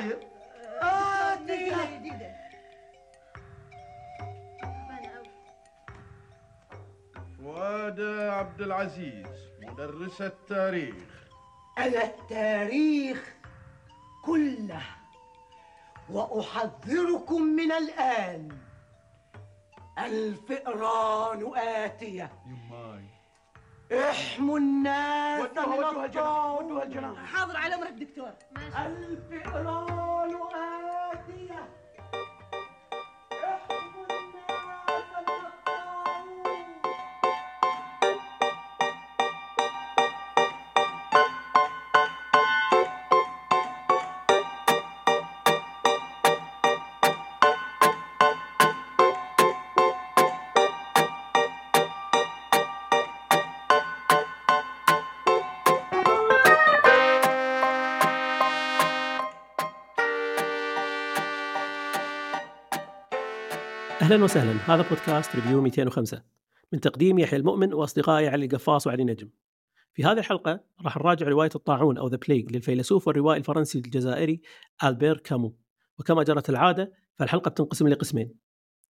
صاير آتية فؤاد عبد العزيز مدرس التاريخ. أنا التاريخ كله وأحذركم من الآن. الفئران آتية. احموا الناس ودوها- الجناح،. ودوها الجناح. حاضر على امرك دكتور الفئران آتية أهلا وسهلا هذا بودكاست Review 205 من تقديم يحيى المؤمن وأصدقائي علي القفاص وعلي نجم. في هذه الحلقة راح نراجع رواية الطاعون أو The Plague للفيلسوف والروائي الفرنسي الجزائري ألبير كامو. وكما جرت العادة فالحلقة بتنقسم لقسمين.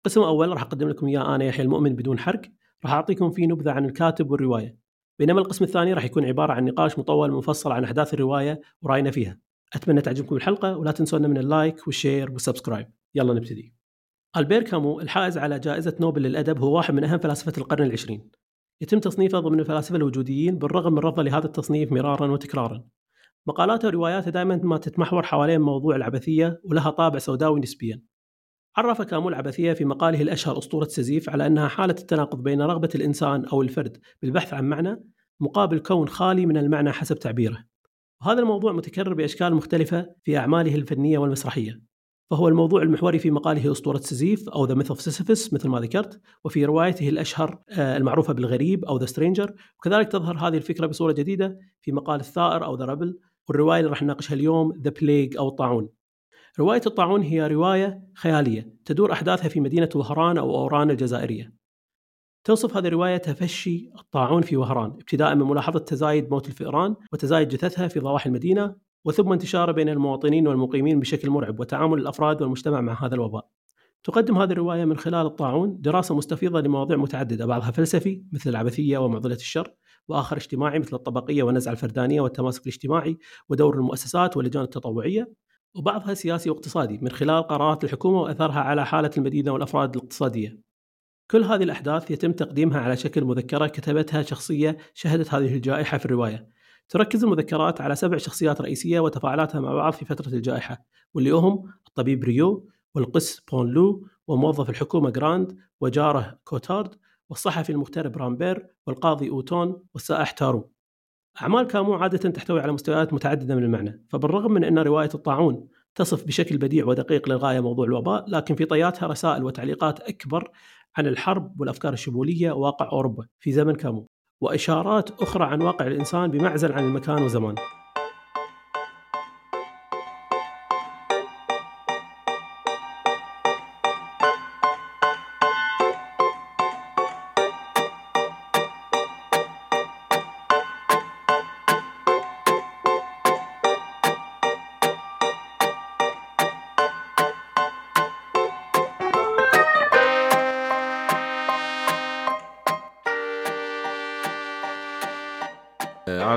قسم أول راح أقدم لكم إياه أنا يحيى المؤمن بدون حرق، راح أعطيكم فيه نبذة عن الكاتب والرواية. بينما القسم الثاني راح يكون عبارة عن نقاش مطول مفصل عن أحداث الرواية ورأينا فيها. أتمنى تعجبكم الحلقة ولا تنسونا من ال like وال share وال subscribe. يلا نبتدي. ألبير كامو الحائز على جائزة نوبل للأدب هو واحد من أهم فلاسفة القرن العشرين. يتم تصنيفه ضمن الفلاسفة الوجوديين بالرغم من رفضه لهذا التصنيف مرارا وتكرارا. مقالاته ورواياته دائما ما تتمحور حوالين موضوع العبثية ولها طابع سوداوي نسبيا. عرف كامو العبثية في مقاله الأشهر أسطورة سزيف على أنها حالة التناقض بين رغبة الإنسان أو الفرد بالبحث عن معنى مقابل كون خالي من المعنى حسب تعبيره. وهذا الموضوع متكرر بأشكال مختلفة في أعماله الفنية والمسرحية. فهو الموضوع المحوري في مقاله أسطورة سيزيف أو The Myth of Sisyphus مثل ما ذكرت وفي روايته الأشهر آه، المعروفة بالغريب أو The Stranger وكذلك تظهر هذه الفكرة بصورة جديدة في مقال الثائر أو The Rebel والرواية اللي راح نناقشها اليوم The Plague أو الطاعون. رواية الطاعون هي رواية خيالية تدور أحداثها في مدينة وهران أو أوران الجزائرية. توصف هذه الرواية تفشي الطاعون في وهران ابتداء من ملاحظة تزايد موت الفئران وتزايد جثثها في ضواحي المدينة وثم انتشاره بين المواطنين والمقيمين بشكل مرعب وتعامل الأفراد والمجتمع مع هذا الوباء. تقدم هذه الرواية من خلال الطاعون دراسة مستفيضة لمواضيع متعددة بعضها فلسفي مثل العبثية ومعضلة الشر، وآخر اجتماعي مثل الطبقية والنزعه الفردانية والتماسك الاجتماعي ودور المؤسسات واللجان التطوعية، وبعضها سياسي واقتصادي من خلال قرارات الحكومة واثرها على حالة المدينة والأفراد الاقتصادية. كل هذه الأحداث يتم تقديمها على شكل مذكرة كتبتها شخصية شهدت هذه الجائحة في الرواية. تركز المذكرات على سبع شخصيات رئيسية وتفاعلاتها مع بعض في فترة الجائحة واللي هم الطبيب ريو والقس بونلو وموظف الحكومة جراند وجاره كوتارد والصحفي المغترب رامبير والقاضي أوتون والسائح تارو. أعمال كامو عادة تحتوي على مستويات متعددة من المعنى فبالرغم من أن رواية الطاعون تصف بشكل بديع ودقيق للغاية موضوع الوباء لكن في طياتها رسائل وتعليقات أكبر عن الحرب والأفكار الشمولية وواقع أوروبا في زمن كامو. وإشارات أخرى عن واقع الإنسان بمعزل عن المكان والزمان.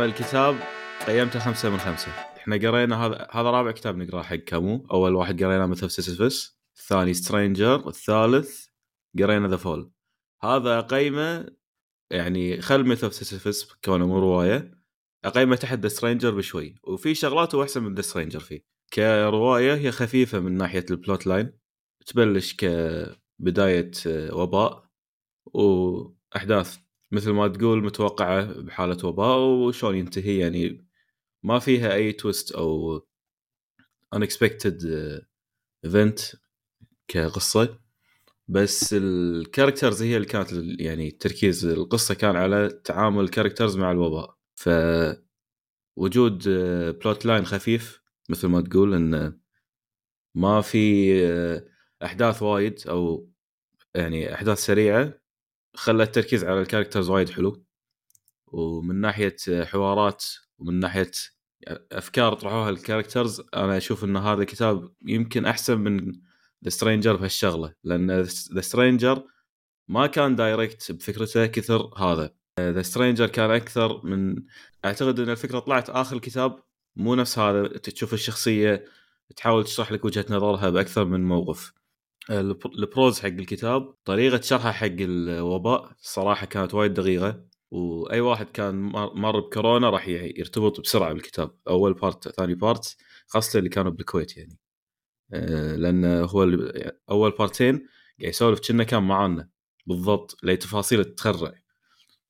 أنا الكتاب قيمته خمسة من خمسة. إحنا قرينا هذا هذا رابع كتاب نقرأه حق كامو. أول واحد قرينا Myth of Sisyphus الثاني Stranger. الثالث قرينا The Fall. هذا اقيمه يعني خل Myth of Sisyphus كونه مو رواية. أقيمه تحت The Stranger بشوي. وفي شغلات هو أحسن من The Stranger فيه. كرواية هي خفيفة من ناحية ال plot line تبلش كبداية وباء. وأحداث مثل ما تقول متوقعة بحالة وباء وشلون ينتهي يعني ما فيها أي twist أو unexpected event كقصة. بس ال characters هي اللي كانت يعني التركيز القصة كان على تعامل ال characters مع الوباء. ف وجود plot line خفيف مثل ما تقول انه ما في آه، أحداث وايد أو يعني أحداث سريعة خلى التركيز على ال characters وايد حلو. ومن ناحية حوارات ومن ناحية أفكار طرحوها ال characters أنا أشوف إن هذا الكتاب يمكن أحسن من The Stranger بهالشغلة. لأن The Stranger ما كان direct بفكرته كثر هذا. The Stranger كان أكثر من أعتقد إن الفكرة طلعت آخر الكتاب مو نفس هذا. تشوف الشخصية تحاول تشرح لك وجهة نظرها بأكثر من موقف. ال prose حق الكتاب طريقة شرحه حق الوباء صراحة كانت وايد دقيقة وأي واحد كان مر بكورونا راح يرتبط بسرعة بالكتاب أول part ثاني part خاصة اللي كانوا بالكويت يعني. آه، لأن هو أول بارتين قاعد يسولف كأنه كان معانا بالضبط لتفاصيل تخرع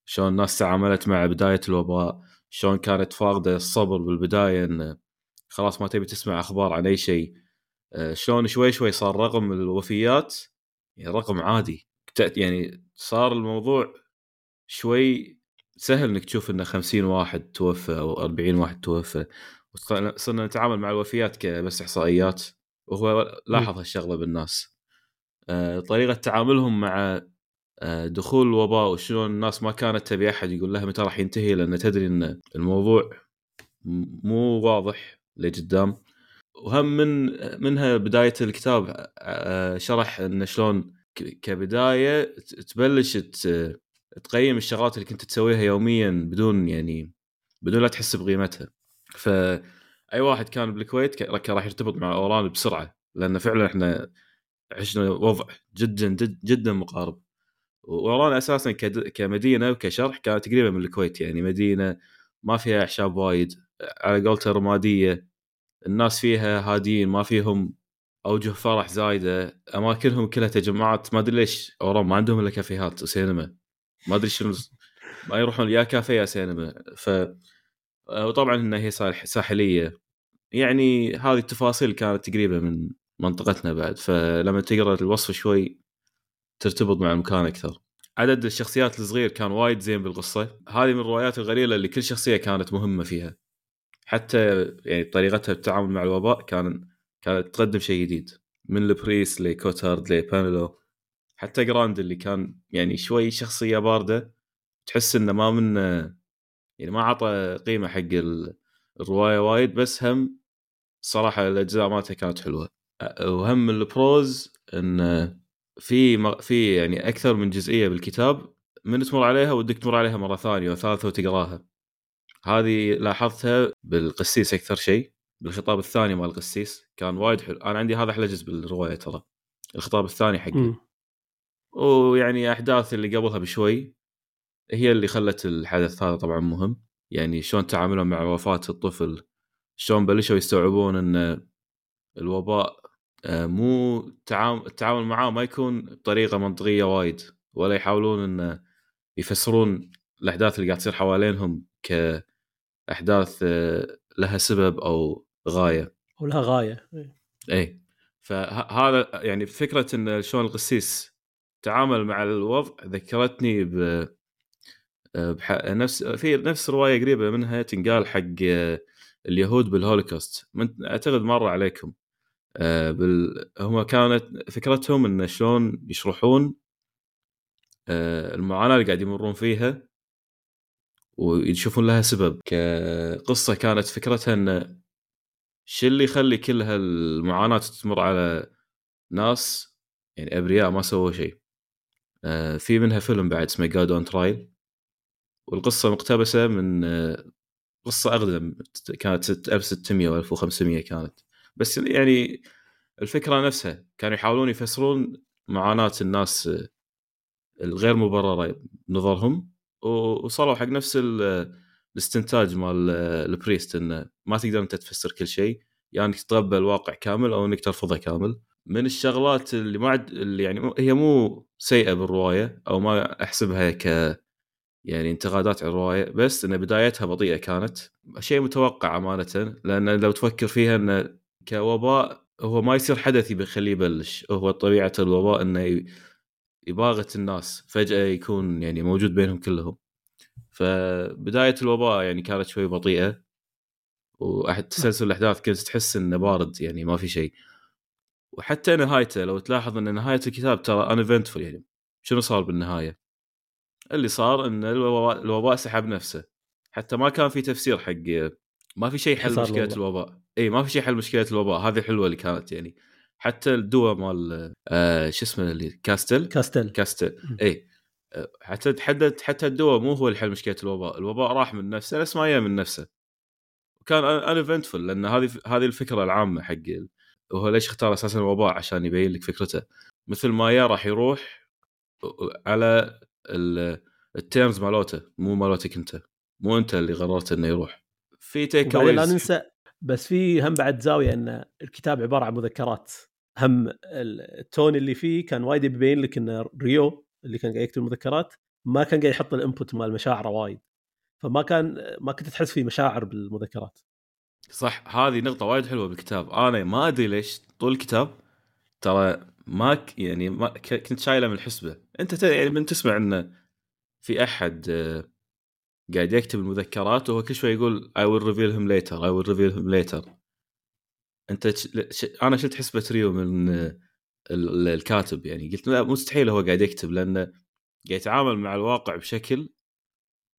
شلون الناس تعاملت مع بداية الوباء شلون كانت فاقدة الصبر بالبداية إن خلاص ما تبي تسمع أخبار عن أي شيء. شلون شوي شوي صار رقم الوفيات يعني رقم عادي. يعني صار الموضوع شوي سهل إنك تشوف إنه 50 واحد توفى أو 40 واحد توفى. صرنا نتعامل مع الوفيات كبس إحصائيات. وهو لاحظ هالشغلة بالناس. آه، طريقة تعاملهم مع آه، دخول الوباء وشلون الناس ما كانت تبي أحد يقول لها متى راح ينتهي لأن تدري إن الموضوع مو واضح لقدام. وهم من منها بداية الكتاب آه، شرح إن شلون كبداية تبلش تقيم الشغلات اللي كنت تسويها يوميا بدون يعني بدون لا تحس بقيمتها. فاي واحد كان بالكويت كان راح يرتبط مع أوران بسرعة لأن فعلا إحنا عشنا وضع جدا جد- جدا مقارب. وأوران أساسا كمدينة وكشرح كانت تقريبا من الكويت يعني مدينة ما فيها أعشاب وايد على قولته رمادية. الناس فيها هاديين ما فيهم أوجه فرح زايدة أماكنهم كلها تجمعات ما أدري ليش اوران ما عندهم إلا كافيهات وسينما. ما أدري شنو ما يروحون يا كافيه يا سينما. ف وطبعا إنها هي ساح- ساحلية. يعني هذه التفاصيل كانت تقريبا من منطقتنا بعد فلما تقرأ الوصف شوي ترتبط مع المكان أكثر. عدد الشخصيات الصغير كان وايد زين بالقصة. هذه من الروايات القليله اللي كل شخصية كانت مهمة فيها. حتى يعني طريقتها بالتعامل مع الوباء كان كانت تقدم شيء جديد. من ال priest لكوتارد لبانلو حتى جراند اللي كان يعني شوي شخصية باردة تحس إنه ما من يعني ما عطى قيمة حق ال- الرواية وايد بس هم صراحة الأجزاء مالته كانت حلوة. وهم البروز إن في في يعني أكثر من جزئية بالكتاب. من تمر عليها ودك تمر عليها مرة ثانية وثالثة وتقراها. هذه لاحظتها بالقسيس أكثر شيء بالخطاب الثاني مال القسيس. كان وايد حلو. أنا عندي هذا أحلى جزء بالرواية ترى الخطاب الثاني حقه. ويعني أحداث اللي قبلها بشوي هي اللي خلت الحدث هذا طبعا مهم. يعني شلون تعاملهم مع وفاة الطفل؟ شلون بلشوا يستوعبون إن الوباء آه، مو تعام- التعامل معاه ما يكون بطريقة منطقية وايد. ولا يحاولون إن يفسرون الأحداث اللي قاعد تصير حوالينهم كاحداث آه، لها سبب أو غاية. ولها غاية. إيه. اي فهذا يعني فكرة إن شلون القسيس تعامل مع الوضع ذكرتني ب بح... نفس في نفس رواية قريبة منها تنقال حق اليهود بالهولوكوست من... أعتقد مر عليكم. آه، بال... هم كانت فكرتهم إن شلون يشرحون آه، المعاناة اللي قاعد يمرون فيها ويشوفون لها سبب. كقصة كانت فكرتها إن شو اللي يخلي كل هالمعاناة تمر على ناس؟ يعني أبرياء ما سووا شيء آه، في منها فيلم بعد اسمه God on Trial والقصة مقتبسة من آه، قصة اقدم كانت ست- 1600 و 1500 كانت. بس يعني الفكرة نفسها كانوا يحاولون يفسرون معاناة الناس آه، الغير مبررة بنظرهم وصلوا حق نفس ال- الاستنتاج مال ال priest انه ما تقدر أنت تفسر كل شيء يا يعني انك تتقبل الواقع كامل أو إنك ترفضه كامل. من الشغلات اللي ما عد اللي يعني هي مو سيئة بالرواية أو ما أحسبها ك يعني انتقادات على الرواية بس إن بدايتها بطيئة كانت. شيء متوقع أمانة لأن لو تفكر فيها انه كوباء هو ما يصير حدث يخليه يبلش. هو طبيعة الوباء إنه يباغت الناس فجأة يكون يعني موجود بينهم كلهم. فبداية الوباء يعني كانت شوي بطيئة واحد تسلسل الأحداث كنت تحس إنه بارد يعني ما في شيء. وحتى نهايته لو تلاحظ إن نهاية الكتاب ترى انفنتفul يعني. شنو صار بالنهاية؟ اللي صار إن الوباء, الوباء سحب نفسه. حتى ما كان في تفسير حق ما في شيء حصار مشكلة الوباء. إي ما في شيء يحل مشكلة الوباء. هذه الحلوه اللي كانت يعني. حتى الدواء مال آه شو اسمه اللي كاستل؟ كاستل. كاستل. اي حتى تحدد حتى الدواء مو هو اللي حل مشكلة الوباء. الوباء راح من نفسه نفس ما جاء من نفسه. وكان انفنتفul لأن هذه هذه الفكرة العامة حق وهو ليش اختار أساسا الوباء؟ عشان يبين لك فكرته. مثل ما يا راح يروح على التيرمز مالوته مو مالوتك أنت. مو أنت اللي قررت إنه يروح. في تيك لا. ننسى بس في هم بعد زاوية إن الكتاب عبارة عن مذكرات. هم ال- التون اللي فيه كان وايد يبين لك إن ريو اللي كان قاعد يكتب المذكرات ما كان قاعد يحط الانبوت مال مشاعره وايد. فما كان ما كنت تحس في مشاعر بالمذكرات. صح هذه نقطة وايد حلوة بالكتاب، أنا ما أدري ليش طول الكتاب ترى ما ك يعني ما ك- كنت شايله من الحسبة، أنت ت- يعني من تسمع إنه في أحد آه، قاعد يكتب المذكرات وهو كل شوي يقول I will reveal him later I will reveal him later. أنت ش... أنا شلت حسبة ريو من ال- ال- الكاتب يعني قلت لا مستحيل هو قاعد يكتب لأنه قاعد يتعامل مع الواقع بشكل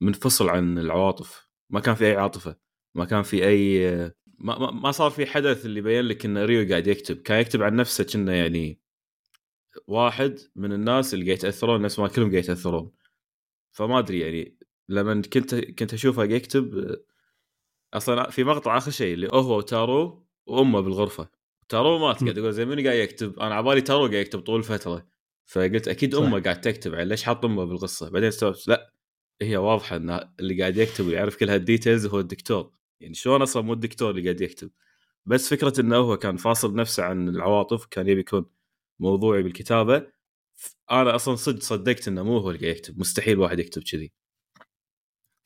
منفصل عن العواطف، ما كان في أي عاطفة، ما كان في آه، ما, ما- صار في حدث اللي يبين لك إن ريو قاعد يكتب. كان يكتب عن نفسه كأنه يعني واحد من الناس اللي قاعد يتأثرون نفس ما كلهم قاعد يتأثرون. فما أدري يعني لما كنت كنت أشوفه يكتب أصلا في مقطع آخر شيء اللي هو وتارو وأمه بالغرفة. تارو مات قاعد يقول زي منو قاعد يكتب؟ أنا عبالي تارو قاعد يكتب طول الفترة. فقلت أكيد. أمه قاعد تكتب يعني ليش حاط أمه بالقصة؟ بعدين استوعبت لا هي واضحة إن اللي قاعد يكتب ويعرف كل هال details هو الدكتور. يعني شلون أصلا مو الدكتور اللي قاعد يكتب؟ بس فكرة إنه هو كان فاصل نفسه عن العواطف كان يبي يكون موضوعي بالكتابة. أنا أصلا صدق صدقت إنه مو هو اللي قاعد يكتب مستحيل واحد يكتب كذي.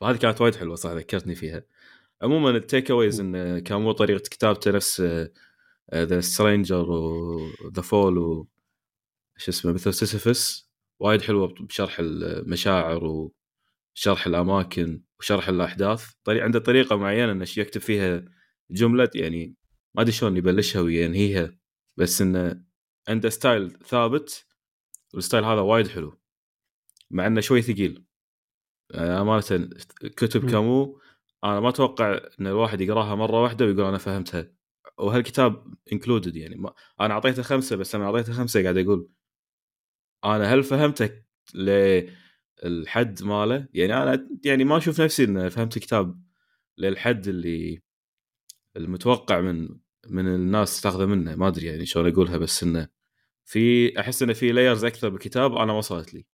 فهذه كانت وايد حلوة صح ذكرتني فيها. عموما ال takeaways انه كان مو طريقة كتابته نفس The Stranger و The Fall و شو اسمه مثل سيسيفس وايد حلوة بشرح المشاعر وشرح الأماكن وشرح الأحداث. طريق عنده طريقة معينة انه يكتب فيها جملة يعني ما أدري شلون يبلشها وينهيها بس انه عنده style ثابت. وال style هذا وايد حلو مع إنه شوي ثقيل. آه، أمانة كتب. كامو أنا ما أتوقع إن الواحد يقراها مرة واحدة ويقول أنا فهمتها. وهالكتاب included يعني. ما أنا أعطيته خمسة بس لما أعطيته خمسة قاعد أقول أنا هل فهمتك للحد ماله؟ يعني أنا يعني ما أشوف نفسي إن فهمت الكتاب للحد اللي المتوقع من من الناس تاخذه منه. ما أدري يعني شلون أقولها بس إنه في أحس انه في layers أكثر بالكتاب أنا وصلت لي.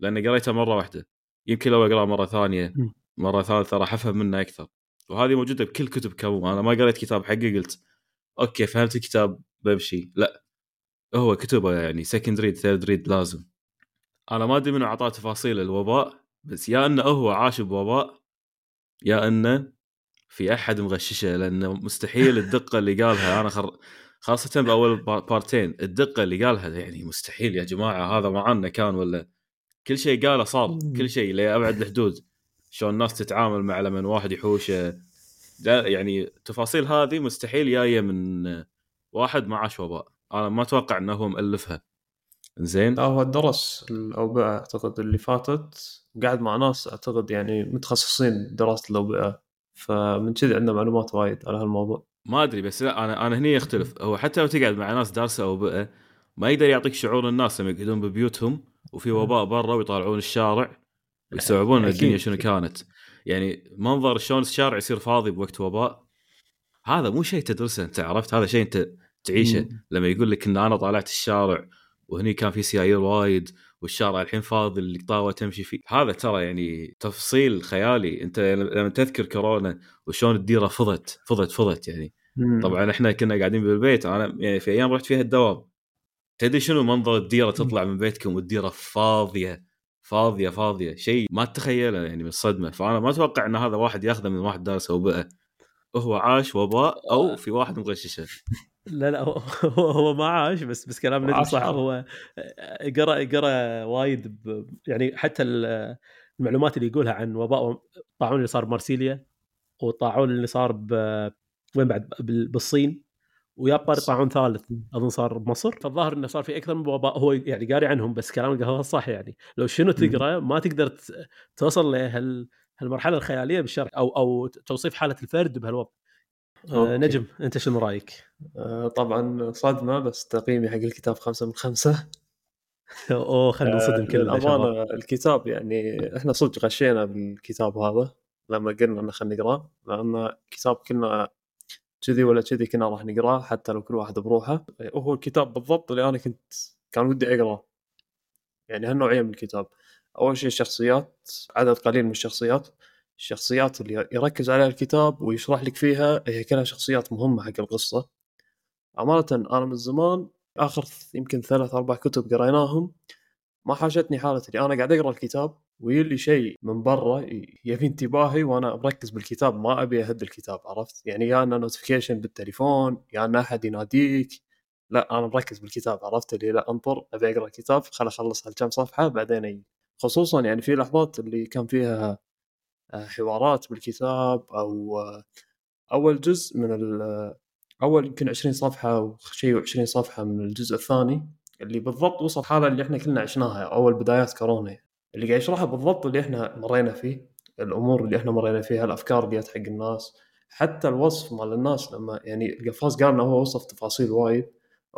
لأن قريته مرة واحدة. يمكن لو أقرأه مرة ثانية. مرة ثالثة راح أفهم منه أكثر. وهذه موجودة بكل كتب كامو أنا ما قريت كتاب حقي قلت okay فهمت الكتاب بمشي. لا هو كتبه يعني second read third read لازم. أنا ما أدري منو أعطاه تفاصيل الوباء بس يا إنه هو عاش بوباء يا إنه في أحد مغششه لأنه مستحيل الدقة اللي قالها. أنا خر... خاصة بأول با- بارتين الدقة اللي قالها يعني مستحيل يا جماعة هذا معنا كان ولا كل شيء قاله صار. كل شيء لأبعد الحدود. شلون الناس تتعامل مع لما واحد يحوشه لا يعني التفاصيل هذه مستحيل جاية من واحد ما عاش وباء أنا ما أتوقع إنه هو مؤلفها زين لا هو درس الأوبئة أعتقد اللي فاتت. قاعد مع ناس أعتقد يعني متخصصين دراسة الأوبئة. فمن كذي عندنا معلومات وايد على هالموضوع. ما أدري بس لا أنا أنا هني يختلف. هو حتى لو تقعد مع ناس دارسة أو بقى ما يقدر يعطيك شعور الناس لما يقعدون ببيوتهم وفي وباء برا ويطالعون الشارع. ويستوعبون أكيد. الدنيا شنو كانت. يعني منظر شلون الشارع يصير فاضي بوقت وباء هذا مو شيء تدرسه أنت عرفت؟ هذا شيء أنت تعيشه. مم. لما يقول لك إن أنا طالعت الشارع وهني كان في سيايير وايد والشارع الحين فاضي اللي طاوة تمشي فيه. هذا ترى يعني تفصيل خيالي. أنت لما تذكر كورونا وشلون الديرة فضت فضت فضت يعني. طبعا إحنا كنا قاعدين بالبيت أنا يعني في أيام رحت فيها الدوام. تدري شنو منظر الديرة تطلع من بيتكم والديرة فاضية؟ فاضية فاضية. شيء ما تتخيله يعني من الصدمة. فأنا ما أتوقع إن هذا واحد يأخذه من واحد دارس وباء هو عاش وباء أو في واحد مغششة. لا لا هو هو, ما عاش بس بس كلام نجم صح. هو قرأ قرأ وايد يعني حتى ال- المعلومات اللي يقولها عن وباء الطاعون اللي صار بمارسيليا والطاعون اللي صار ب وين بعد؟ بال- بالصين. ويبقى طاعون ثالث أظن صار بمصر فالظاهر إنه صار في أكثر من وباء هو يعني قاري عنهم بس كلام القهوة صح يعني. لو شنو تقرأ ما تقدر توصل لهال هالمرحلة الخيالية بالشرح أو أو توصيف حالة الفرد بهالوضع. آه أوكي. نجم أنت شنو رأيك؟ آه، طبعا صدمة بس تقييمي حق الكتاب خمسة من خمسة. أوه خلينا نصدم كلنا يا شباب للأمانة الكتاب يعني إحنا صدق غشينا بالكتاب هذا لما قلنا إنه خلينا نقرأه لأن الكتاب كنا كذي ولا كذي كنا راح نقراه حتى لو كل واحد بروحه. وهو الكتاب بالضبط اللي أنا كنت كان ودي أقراه. يعني هالنوعية من الكتاب. أول شيء الشخصيات عدد قليل من الشخصيات. الشخصيات اللي يركز عليها الكتاب ويشرح لك فيها هي كلها شخصيات مهمة حق القصة. أمانة أنا من زمان آخر يمكن ثلاث أربع كتب قريناهم ما حاشتني حالة اللي أنا قاعد أقرأ الكتاب. ويلي شيء من برا يبي انتباهي وأنا مركز بالكتاب ما أبي أهد الكتاب عرفت؟ يعني يا أنه نوتيفيكيشن بالتليفون يا أن أحد يناديك. لا أنا مركز بالكتاب عرفت؟ اللي لا أنطر أبي أقرأ الكتاب خل أخلص هالكم صفحة بعدين أجي. خصوصا يعني في لحظات اللي كان فيها آه، حوارات بالكتاب أو آه، أول جزء من ال- أول يمكن 20 صفحة أو شيء و20 صفحة من الجزء الثاني اللي بالضبط وصل حالة اللي إحنا كلنا عشناها أول بدايات كورونا. اللي قاعد يشرحها بالضبط اللي إحنا مرينا فيه الأمور اللي إحنا مرينا فيها الأفكار اللي جت حق الناس. حتى الوصف مال الناس لما يعني القفاز قال إنه هو وصف تفاصيل وايد.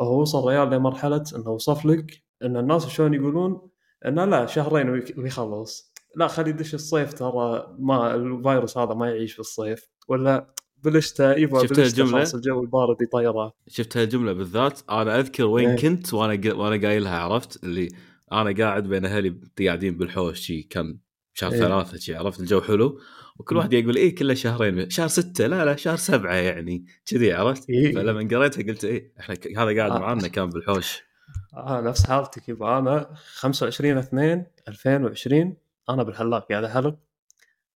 هو وصل ريال لمرحلة إنه وصف لك إن الناس شلون يقولون إنه لا شهرين ويخلص. لا خلي يدش الصيف ترى ما الفيروس هذا ما يعيش بالصيف ولا بالشتاء يبغى شفت؟ خلاص الجو البارد يطيره. شفت هالجمله بالذات. أنا أذكر وين إيه. كنت وأنا وأنا قايلها عرفت؟ اللي أنا قاعد بين أهلي قاعدين بالحوش شي كان شهر إيه. ثلاثة شي عرفت؟ الجو حلو. وكل واحد يقول إيه كله شهرين شهر ستة لا لا شهر سبعة يعني كذي عرفت؟ إيه. فلما قريتها قلت إيه إحنا ك- هذا قاعد آه. معانا كان بالحوش. آه نفس حالتك يبا أنا 25 2 2020 أنا بالحلاق قاعد أحلق.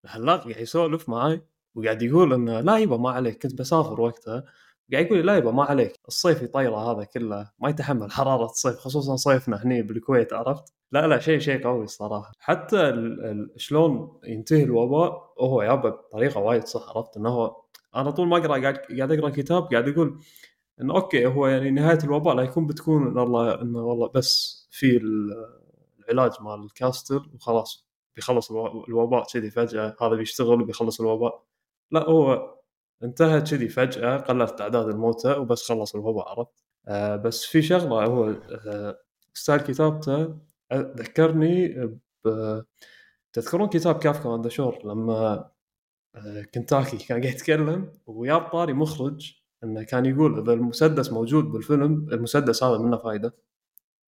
الحلاق قاعد يسولف معاي وقاعد يقول إنه لا يبا ما عليك كنت بسافر وقتها. قاعد يقول لي لا يبا ما عليك. الصيف يطيره هذا كله. ما يتحمل حرارة الصيف خصوصا صيفنا هني بالكويت عرفت؟ لا لا شيء شيء قوي الصراحة. حتى ال- ال- شلون ينتهي الوباء هو يابا بطريقة وايد صح عرفت؟ إنه هو أنا طول ما أقرأ قاعد قاعد أقرأ كتاب قاعد أقول إنه okay هو يعني نهاية الوباء لا يكون بتكون ان الله إنه والله بس في ال- العلاج مال الكاستر وخلاص بيخلص الو- الوباء كذي فجأة هذا بيشتغل وبيخلص الوباء. لا هو انتهى كذي فجأة قلت أعداد الموتى وبس خلص الوباء عرفت آه بس في شغلة هو آه style كتابته ذكرني ب تذكرون كتاب كافكا The Shore؟ لما آه، كنتاكي كان قاعد يتكلم ويا طاري مخرج إنه كان يقول إذا المسدس موجود بالفيلم المسدس هذا منه فايدة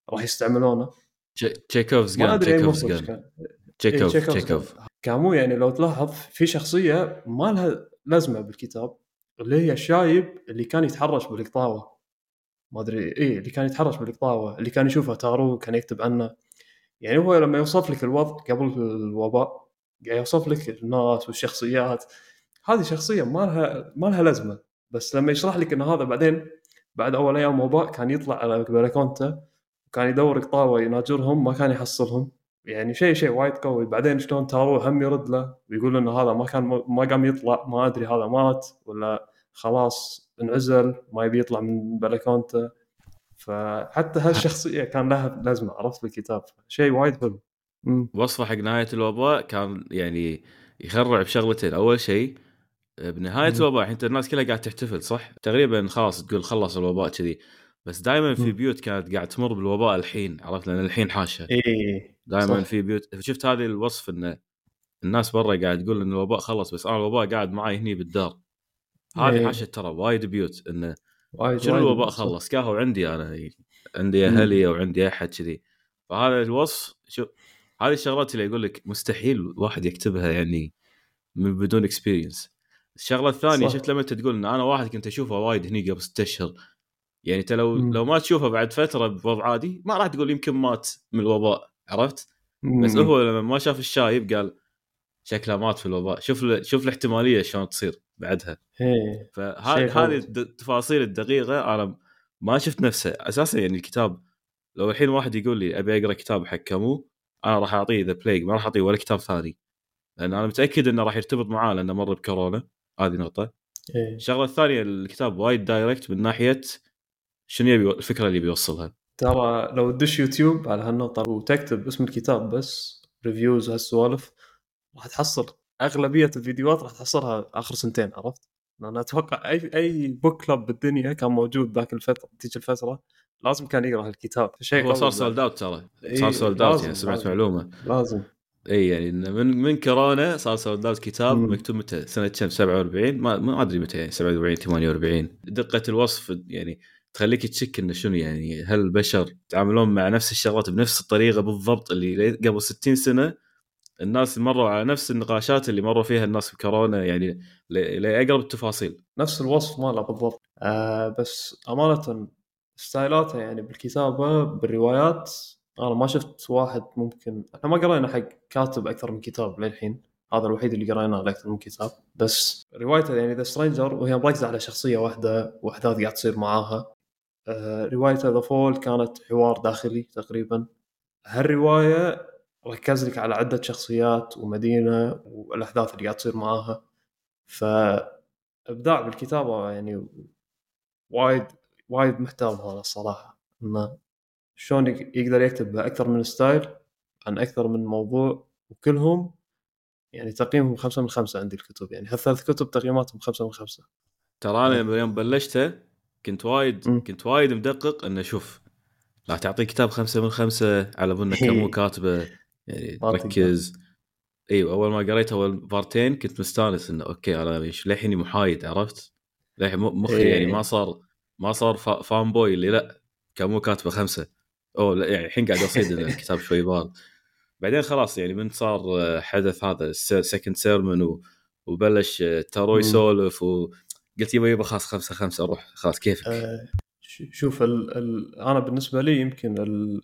راح يستعملونه. تش- تشيكوفز ما أدري أي Chekhov's مخرج كان. إيه، تشيكوف Chekhov's تشيكوف. كان. كامو يعني لو تلاحظ في شخصية ما لها لازمه بالكتاب اللي هي الشايب اللي كان يتحرش بالقطاوة. ما أدري إيه اللي كان يتحرش بالقطاوة اللي كان يشوفها تارو كان يكتب عنه. يعني هو لما يوصف لك الوضع قبل الوباء قاعد يوصف لك الناس والشخصيات هذه شخصية ما لها ما لها لازمة. بس لما يشرح لك إن هذا بعدين بعد أول أيام وباء كان يطلع على بلكونته وكان يدور قطاوة يناجرهم ما كان يحصلهم. يعني شيء شيء وايد قوي. بعدين شلون تارو هم يرد له ويقول إنه هذا ما كان ما قام يطلع. ما أدري هذا مات ولا خلاص انعزل ما يبي يطلع من بلكونته. فحتى هالشخصية كان لها لازمة عرفت بالكتاب. شيء وايد حلو. وصفه حق نهاية الوباء كان يعني يخرع بشغلتين. أول شيء بنهاية مم. الوباء الحين الناس كلها قاعد تحتفل صح؟ تقريبا خلاص تقول خلص الوباء كذي. بس دائما في. بيوت كانت قاعد تمر بالوباء الحين عرفت لأن الحين حاشة اي دائما. في بيوت شفت هذه الوصف انه الناس برا قاعد تقول إن الوباء خلص بس أنا الوباء قاعد معي هني بالدار هذه إيه. حاشة ترى وايد بيوت انه وايد شنو الوباء. خلص كاهو عندي أنا عندي. أهلي أو عندي احد كذي فهذا الوصف شو هذه الشغلات اللي يقول لك مستحيل واحد يكتبها يعني من بدون experience الشغلة الثانية صح. شفت لما أنت تقول إن أنا واحد كنت أشوفه وايد هني قبل ست أشهر يعني أنت لو مم. لو ما تشوفه بعد فترة بوضع عادي ما راح تقول يمكن مات من الوباء عرفت؟ بس أمم. هو لما ما شاف الشايب قال شكله مات في الوباء شوف له شوف الاحتمالية شلون تصير بعدها شيء فهذه. هذه التفاصيل الدقيقة أنا ما شفت نفسه أساسا يعني الكتاب لو الحين واحد يقول لي أبي أقرأ كتاب حق كامو أنا راح أعطيه The Plague ما راح أعطيه ولا كتاب ثاني لأن أنا متأكد إنه راح يرتبط معاه لأنه مر بكورونا هذه نقطة إيه الشغلة الثانية الكتاب وايد direct من ناحية شنو يبي الفكرة اللي بيوصلها؟ ترى لو تدش يوتيوب على هالنقطة وتكتب اسم الكتاب بس reviews هالسوالف راح تحصل. أغلبية الفيديوهات راح تحصلها آخر سنتين عرفت؟ أنا أتوقع أي أي book club بالدنيا كان موجود ذاك الفترة تيجي الفترة لازم كان يقرأ هالكتاب. شيء هو صار. sold out ترى. صار sold out يعني سمعت. معلومة. لازم. إي يعني من من كورونا صار sold out كتاب مم. مكتوب متى؟ سنة كم؟ 47 ما ما أدري متى يعني 47 48 دقة الوصف يعني تخليك تشك إنه شنو يعني هل البشر يتعاملون مع نفس الشغلات بنفس الطريقة بالضبط اللي قبل 60 سنة؟ الناس مروا على نفس النقاشات اللي مروا فيها الناس بكورونا يعني لاقرب التفاصيل. نفس الوصف ماله بالضبط. آه بس أمانة styleاته يعني بالكتابة بالروايات أنا ما شفت واحد ممكن إحنا ما قرينا حق كاتب أكثر من كتاب للحين. هذا الوحيد اللي قريناه له أكثر من كتاب. بس روايته يعني The Stranger وهي مركزة على شخصية واحدة وأحداث قاعد تصير معاها. روايته The Fall كانت حوار داخلي تقريبا. هالرواية ركز لك على عدة شخصيات ومدينة والأحداث اللي قاعد تصير معاها. فإبداع بالكتابة يعني وايد وايد محترم هذا الصراحة. إنه شلون يق- يقدر يكتب بأكثر من style عن أكثر من موضوع وكلهم يعني تقييمهم خمسة من خمسة عندي الكتب. يعني هالثلاث كتب تقييماتهم خمسة من خمسة. ترى أنا يوم بلشته كنت وايد مم. كنت وايد مدقق إنه شوف لا تعطي كتاب خمسة من خمسة على ظن كم كاتبه يعني. ركز أيوه اول ما قريت أول بارتين كنت مستانس إنه okay أنا إيش- للحين محايد عرفت؟ للحين م- مخي إيه. يعني ما صار ما صار فا- فان بوي اللي لا كم كاتبه خمسة اوه لا يعني الحين قاعد أصيد الكتاب شوي بارد بعدين خلاص يعني من صار آه، حدث هذا سكند سيرمون وبلش آه، تارو مم. يسولف وقلت يبا يبا خلاص خمسة خمسة أروح خلاص كيفك؟ آه، شوف ال ال أنا بالنسبة لي يمكن ال-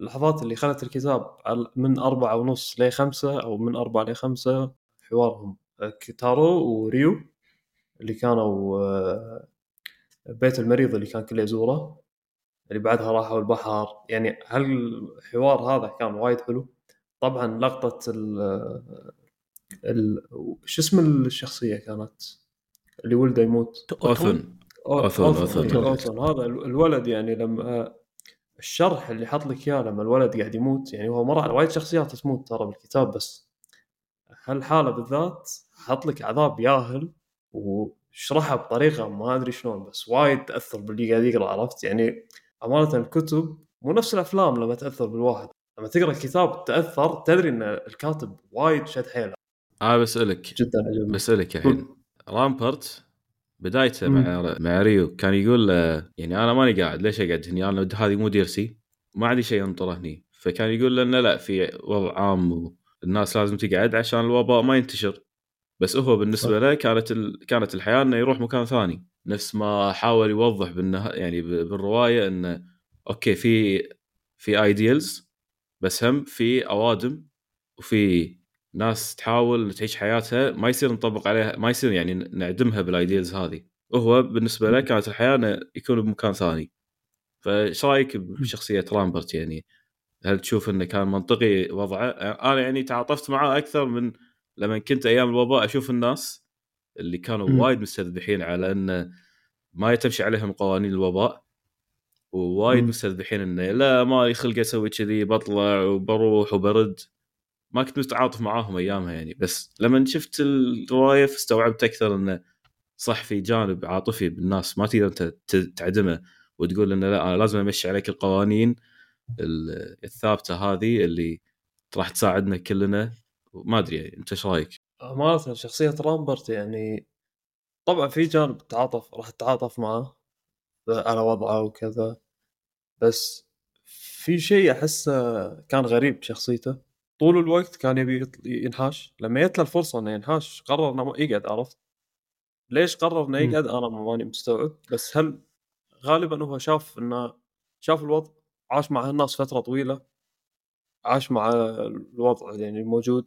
اللحظات اللي خلت الكتاب من أربعة ونص لخمسة أو من أربعة لخمسة حوارهم. كيتارو وريو اللي كانوا آه، بيت المريض اللي كان كله يزوره اللي بعدها راحوا البحر. يعني هالحوار هذا كان وايد حلو. طبعا لقطة ال شو اسم الشخصية كانت؟ اللي ولده يموت. أوثن. أوثن، أوثن. أوثن هذا ال- الولد يعني لما الشرح اللي حط لك إياه لما الولد قاعد يموت يعني هو مر على وايد شخصيات تموت ترى بالكتاب بس هالحالة بالذات حط لك عذاب ياهل وشرحها بطريقة ما أدري شلون بس وايد تأثر باللي قاعد يقرأ عرفت؟ يعني أمانة الكتب مو نفس الأفلام لما تأثر بالواحد. لما تقرأ الكتاب تأثر تدري إن الكاتب وايد شد حيله. أنا بسألك جدا عجبني. بسألك الحين. رامبرت بدايته. مع مع ريو كان يقول له يعني أنا ماني قاعد ليش أقعد هني؟ أنا هذه مو ديرسي ما عندي شيء انطره هني. فكان يقول لنا لا في وضع عام والناس لازم تقعد عشان الوباء ما ينتشر. بس هو بالنسبة له كانت ال... كانت الحياة إنه يروح مكان ثاني. نفس ما حاول يوضح بالنه... يعني بالرواية إنه أوكي في في ideals بس هم في أوادم وفي ناس تحاول تعيش حياتها ما يصير نطبق عليها ما يصير يعني نعدمها بال ideals هذه. وهو بالنسبة له كانت الحياة إنه يكون بمكان ثاني. فإيش رأيك بشخصية رامبرت يعني؟ هل تشوف إنه كان منطقي وضعه؟ أنا يعني تعاطفت معاه أكثر من لما كنت أيام الوباء أشوف الناس اللي كانوا مم. وايد مستذبحين على إنه ما تمشي عليهم قوانين الوباء ووايد. مستذبحين إنه لا ما خلق أسوي كذي بطلع وبروح وبرد. ما كنت متعاطف معاهم أيامها يعني. بس لما شفت الرواية استوعبت أكثر إنه صح في جانب عاطفي بالناس. ما تقدر انت تعدمه وتقول إنه لا أنا لازم أمشي عليك القوانين ال- الثابتة هذه اللي راح تساعدنا كلنا. ما أدري يعني أنت إيش رأيك؟ أمانة شخصية رامبرت يعني طبعا في جانب تعاطف راح تتعاطف معه. على وضعه وكذا. بس في شيء أحسه كان غريب بشخصيته. طول الوقت كان يبي ينحاش. لما جت له الفرصة إنه ينحاش قرر ما يقعد عرفت؟ ليش قرر مم. يقعد؟ أنا ماني مستوعب. بس هل غالبا هو شاف إنه شاف الوضع عاش مع هالناس فترة طويلة عاش مع الوضع يعني الموجود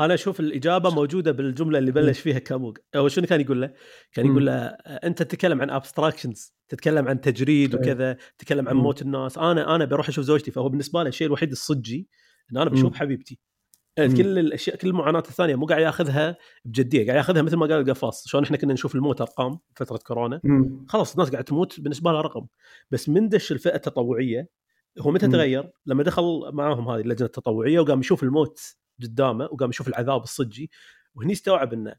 أنا أشوف الإجابة موجودة بالجملة اللي بلش فيها كاموغ. هو شنو كان يقول له؟ كان يقول له أنت تتكلم عن ابستراكشنز تتكلم عن تجريد إيه. وكذا تتكلم عن. موت الناس. أنا أنا بروح أشوف زوجتي فهو بالنسبة له الشيء الوحيد الصجي إن أنا بشوف. حبيبتي. كل الأشياء كل المعاناة الثانية مو قاعد ياخذها بجدية قاعد ياخذها مثل ما قال القفاص شلون إحنا كنا نشوف الموت أرقام فترة كورونا مم. خلاص الناس قاعدة تموت بالنسبة لها رقم بس من دش الفئة التطوعية هو متى مم. تغير؟ لما دخل معاهم هذه اللجنة التطوعية وقام يشوف الموت قدامه وقام يشوف العذاب الصجي وهني استوعب إنه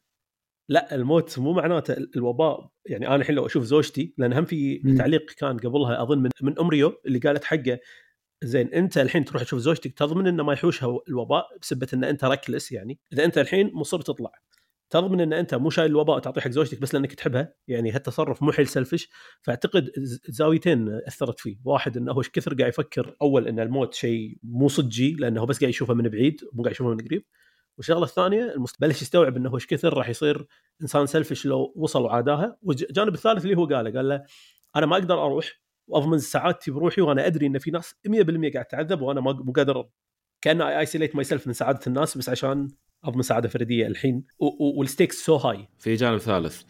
لا الموت مو معناته ال- الوباء يعني أنا الحين لو أشوف زوجتي لأن هم في. تعليق كان قبلها أظن من, من أمريو اللي قالت حقه زين أنت الحين تروح تشوف زوجتك تضمن إنه ما يحوشها الوباء بسبة إن أنت ركلس يعني. إذا أنت الحين مصر تطلع تضمن إن أنت مو شايل الوباء وتعطيه حق زوجتك بس لأنك تحبها يعني هالتصرف مو حيل سلفش فأعتقد زاويتين أثرت فيه. واحد إنه هو كثر قاعد يفكر أول إن الموت شيء مو صجي لأنه بس قاعد يشوفه من بعيد مو قاعد يشوفه من قريب. والشغلة الثانية بلش يستوعب إنه إيش كثر راح يصير إنسان سلفش لو وصل وعاداها. والجانب الثالث اللي هو قاله قال له أنا ما أقدر أروح وأضمن سعادتي بروحي وأنا أدري إن في ناس 100% قاعد تعذب وأنا ما مو قادر كأن I isolate myself من سعادة الناس بس عشان أضمن سعادة فردية الحين. وال stakes so high في جانب ثالث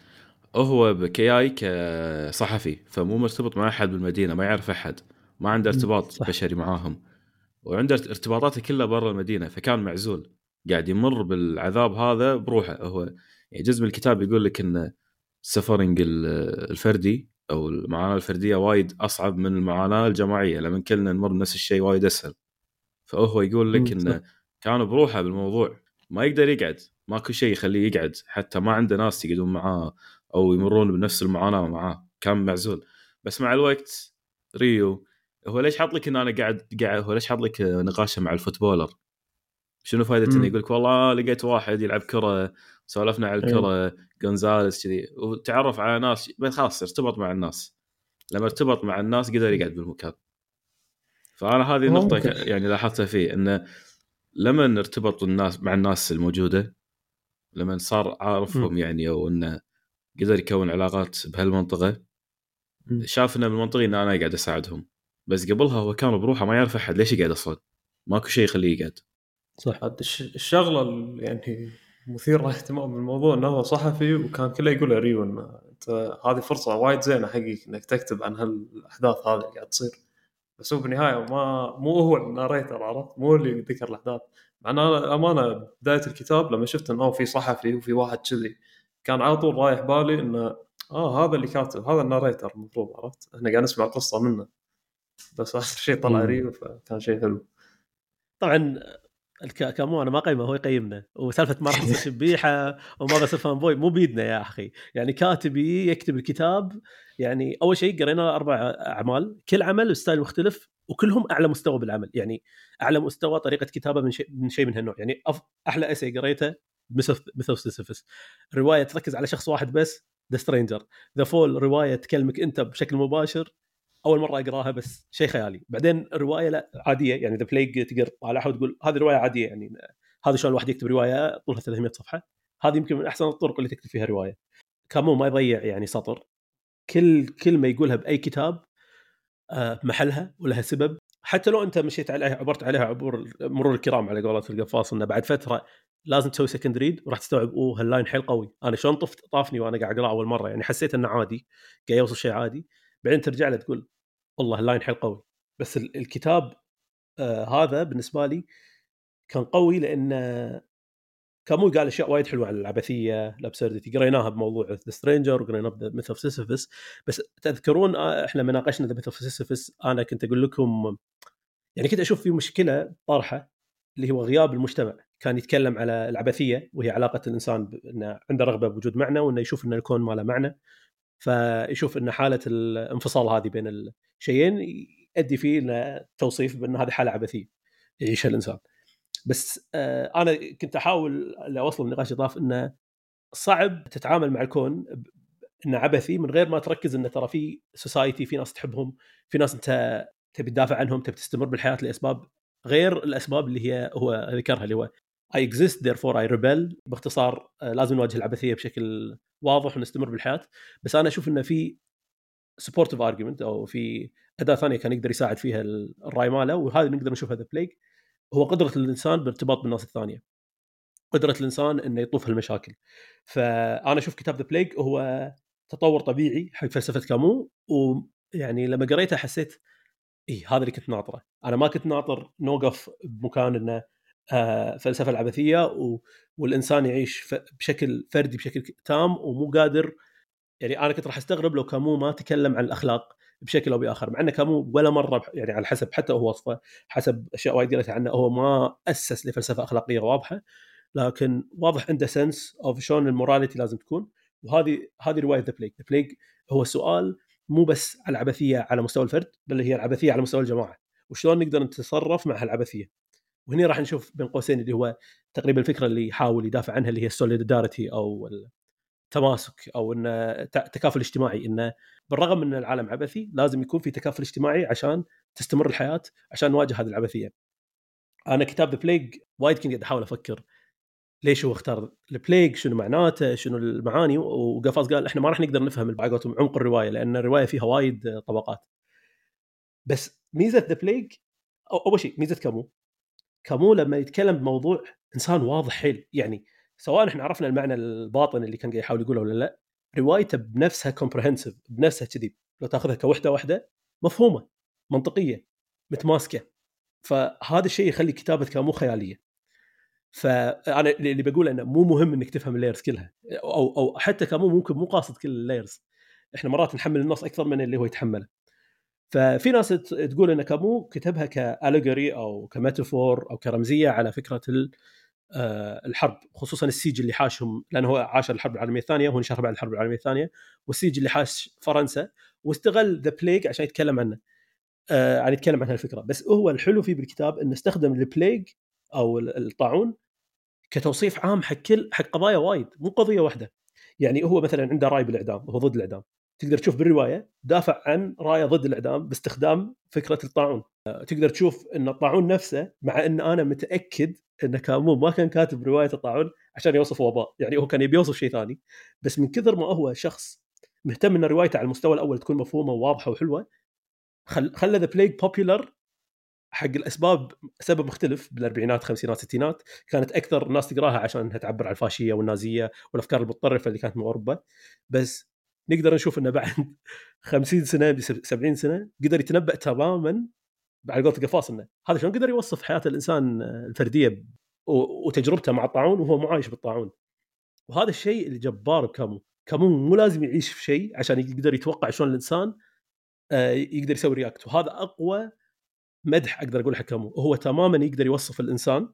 هو بكياي كصحفي فمو مرتبط مع أحد بالمدينة ما يعرف أحد ما عنده ارتباط صح. بشري معاهم وعنده ارتباطاته كلها برا المدينة فكان معزول قاعد يمر بالعذاب هذا بروحه. هو يعني جزء من الكتاب يقول لك إن ال suffering ال- الفردي أو المعاناة الفردية وايد أصعب من المعاناة الجماعية لما كلنا نمر بنفس الشيء وايد أسهل فهو يقول لك. انه كان بروحه بالموضوع ما يقدر يقعد ماكو شيء يخليه يقعد حتى ما عنده ناس يقعدون معاه أو يمرون بنفس المعاناة معاه كان معزول بس مع الوقت ريو هو ليش حاط لك إن أنا قاعد قاعد هو ليش حاط لك نقاشه مع ال footballer شنو فائده إنه. يقول لك والله لقيت واحد يلعب كرة سولفنا على الكرة جونزاليس كذي. وتعرف على ناس بس خلاص ارتبط مع الناس. لما ارتبط مع الناس قدر يقعد بالمكان. فأنا هذه النقطه ممكن. يعني لاحظتها فيه انه لما ارتبط الناس مع الناس الموجودة لما صار عارفهم يعني أو إنه قدر يكون علاقات بهالمنطقة. شاف انه من المنطقي إن أنا قاعد أساعدهم. بس قبلها هو كان بروحه ما يعرف أحد ليش يقعد أصلا. ماكو شيء يخليه يقعد. صح. هذا الش- الشغلة يعني مثيره اهتمام بالموضوع انه هو صحفي وكان كله يقول ريو إنه أنت هذه فرصة وايد زينة حقك إنك تكتب عن هالأحداث هذه اللي قاعد تصير. بس هو بالنهاية ما مو هو الناريتر عرفت؟ مو اللي ذكر الأحداث. مع إن أنا أمانة بداية الكتاب لما شفت إنه في صحفي وفي واحد كذي كان على طول رايح بالي إنه آه هذا اللي كاتب هذا ال narrator المفروض عرفت؟ إحنا قاعد نسمع القصة منه. بس آخر شيء طلع. ريو فكان شيء حلو. طبعا كامو أنا ما قيمه هو يقيمنا. وسالفة ما راح تصير شبيحة وما بصير fanboy مو بيدنا يا أخي. يعني كاتبي يكتب الكتاب يعني أول شيء قرينا أربع أعمال كل عمل style مختلف وكلهم أعلى مستوى بالعمل. يعني أعلى مستوى طريقة كتابة من شيء من شيء من هالنوع. يعني أف... أحلى essay قريته مثل سيسيفس رواية تركز على شخص واحد بس The Stranger The Fall رواية تكلمك أنت بشكل مباشر أول مرة أقراها بس شيء خيالي. بعدين روايه لا عادية يعني The Plague تقر على أحد تقول هذه رواية عادية يعني هذا شلون الواحد يكتب رواية طولها 300 صفحة. هذه يمكن من أحسن الطرق اللي تكتب فيها رواية. كامو ما يضيع يعني سطر. كل كلمه يقولها بأي كتاب آه، محلها ولها سبب. حتى لو أنت مشيت عليها عبرت عليها عبور مرور الكرام على قولة القفاص إنه بعد فترة لازم تسوي second read وراح تستوعب أوه هال line حيل قوي. أنا شلون طفت طافني وأنا قاعد اقرا أول مرة. يعني حسيت إنه عادي قاعد يوصل شيء عادي. بعدين ترجع له تقول والله ال line حيل قوي. بس ال- الكتاب آه هذا بالنسبة لي كان قوي لأن كامو قال أشياء وايد حلوة عن العبثية ال absurdity قريناها بموضوع The Stranger وقريناه ب Myth of Sisyphus بس تذكرون آه، إحنا لما ناقشنا The Myth of Sisyphus أنا كنت أقول لكم يعني كنت أشوف في مشكلة طارحة اللي هو غياب المجتمع. كان يتكلم على العبثية وهي علاقة الإنسان بانه عنده رغبة بوجود معنى وإنه يشوف إن الكون ما له معنى. فيشوف إن حالة الانفصال هذه بين الشيئين يؤدي فيه توصيف بأن هذه حالة عبثية يعيشها الإنسان. بس آه، أنا كنت أحاول أوصل النقاش اضاف إنه صعب تتعامل مع الكون إنه عبثي من غير ما تركز إنه ترى في سوسايتي في ناس تحبهم في ناس أنت تبي تدافع عنهم تبي تستمر بالحياة لأسباب غير الأسباب اللي هي هو ذكرها اللي هو I exist therefore I rebel باختصار آه، لازم نواجه العبثية بشكل واضح ونستمر بالحياة بس أنا أشوف إنه في supportive argument أو في أداة ثانية كان يقدر يساعد فيها الرأي ماله وهذه نقدر نشوفها The Plague هو قدرة الإنسان بالارتباط بالناس الثانية. قدرة الإنسان إنه يطوف هالمشاكل فأنا أشوف كتاب The Plague هو تطور طبيعي حق فلسفة كامو ويعني لما قريته حسيت اي هذا اللي كنت ناطره. أنا ما كنت ناطر نوقف بمكان إنه فلسفة العبثية. والإنسان يعيش. بشكل فردي بشكل تام ومو قادر يعني أنا كنت راح أستغرب لو كامو ما تكلم عن الأخلاق بشكل أو بآخر مع ان كامو ولا مرة يعني على حسب حتى هو وصفه حسب أشياء وايد قريتها عنه هو ما أسس لفلسفة أخلاقية واضحة لكن واضح عنده sense of شلون ال morality لازم تكون وهذه هذه رواية The Plague The Plague هو سؤال مو بس العبثية على مستوى الفرد بل هي العبثية على مستوى الجماعة وشلون نقدر نتصرف مع هالعبثية وهنا راح نشوف بين قوسين اللي هو تقريبا الفكرة اللي يحاول يدافع عنها اللي هي ال solidarity أو التماسك أو إن تكافل اجتماعي. انه بالرغم من العالم عبثي لازم يكون في تكافل اجتماعي عشان تستمر الحياة عشان نواجه هذه العبثية. أنا كتاب The Plague وايد كنت قاعد أحاول أفكر ليش هو اختار ال plague شنو معناته شنو المعاني؟ وقفاز قال إحنا ما راح نقدر نفهم قولتهم عمق الرواية لأن الرواية فيها وايد طبقات. بس ميزة The Plague أول شيء ميزة كامو. كامو لما يتكلم بموضوع إنسان واضح حيل يعني سواء إحنا عرفنا المعنى الباطن اللي كان قاعد يحاول يقوله ولا لا روايته بنفسها comprehensive بنفسها كذي لو تأخذها كوحدة واحدة مفهومة منطقية متماسكة. فهذا الشيء يخلي كتابة كامو خيالية. فأنا اللي بقوله إنه مو مهم إنك تفهم ال layers كلها أو أو حتى كامو ممكن مو قاصد كل ال layers إحنا مرات نحمل النص أكثر من اللي هو يتحمله. ففي ناس تقول إن كامو كتبها ك allegory أو ك metaphor أو كرمزية على فكرة آه، الحرب خصوصا ال siege اللي حاشهم لأنه هو عاش الحرب العالمية الثانية وهو نشر بعد الحرب العالمية الثانية وال siege اللي حاش فرنسا واستغل The Plague عشان يتكلم عنه آه يعني يتكلم عن هالفكره بس هو الحلو فيه بالكتاب إنه استخدم ال plague أو الطاعون كتوصيف عام حق كل حق قضايا وايد مو قضية واحدة. يعني هو مثلا عنده رأي بالإعدام هو ضد الإعدام. تقدر تشوف بالرواية دافع عن رايه ضد الإعدام باستخدام فكرة الطاعون. آه، تقدر تشوف إن الطاعون نفسه مع إن أنا متأكد إن كامو ما كان كاتب رواية الطاعون عشان يوصف وباء يعني هو كان يبي يوصف شيء ثاني. بس من كثر ما هو شخص مهتم إن روايته على المستوى الأول تكون مفهومة وواضحة وحلوة خل خلى The Plague popular حق الأسباب سبب مختلف بالأربعينات خمسينات ستينات. كانت أكثر الناس تقراها عشان انها تعبر عن الفاشية والنازية والأفكار المتطرفة اللي كانت من أوروبا. بس نقدر نشوف إنه بعد 50 سنة 70 سنة قدر يتنبأ تماما على قولة قفاص إنه هذا شلون قدر يوصف حياة الإنسان الفردية وتجربته مع الطاعون وهو معايش بالطاعون. وهذا الشيء الجبار بكامو. كامو مو لازم يعيش في شيء عشان يقدر يتوقع شلون الإنسان آه، يقدر يسوي react وهذا أقوى مدح أقدر أقول حق كامو. هو تماما يقدر يوصف الإنسان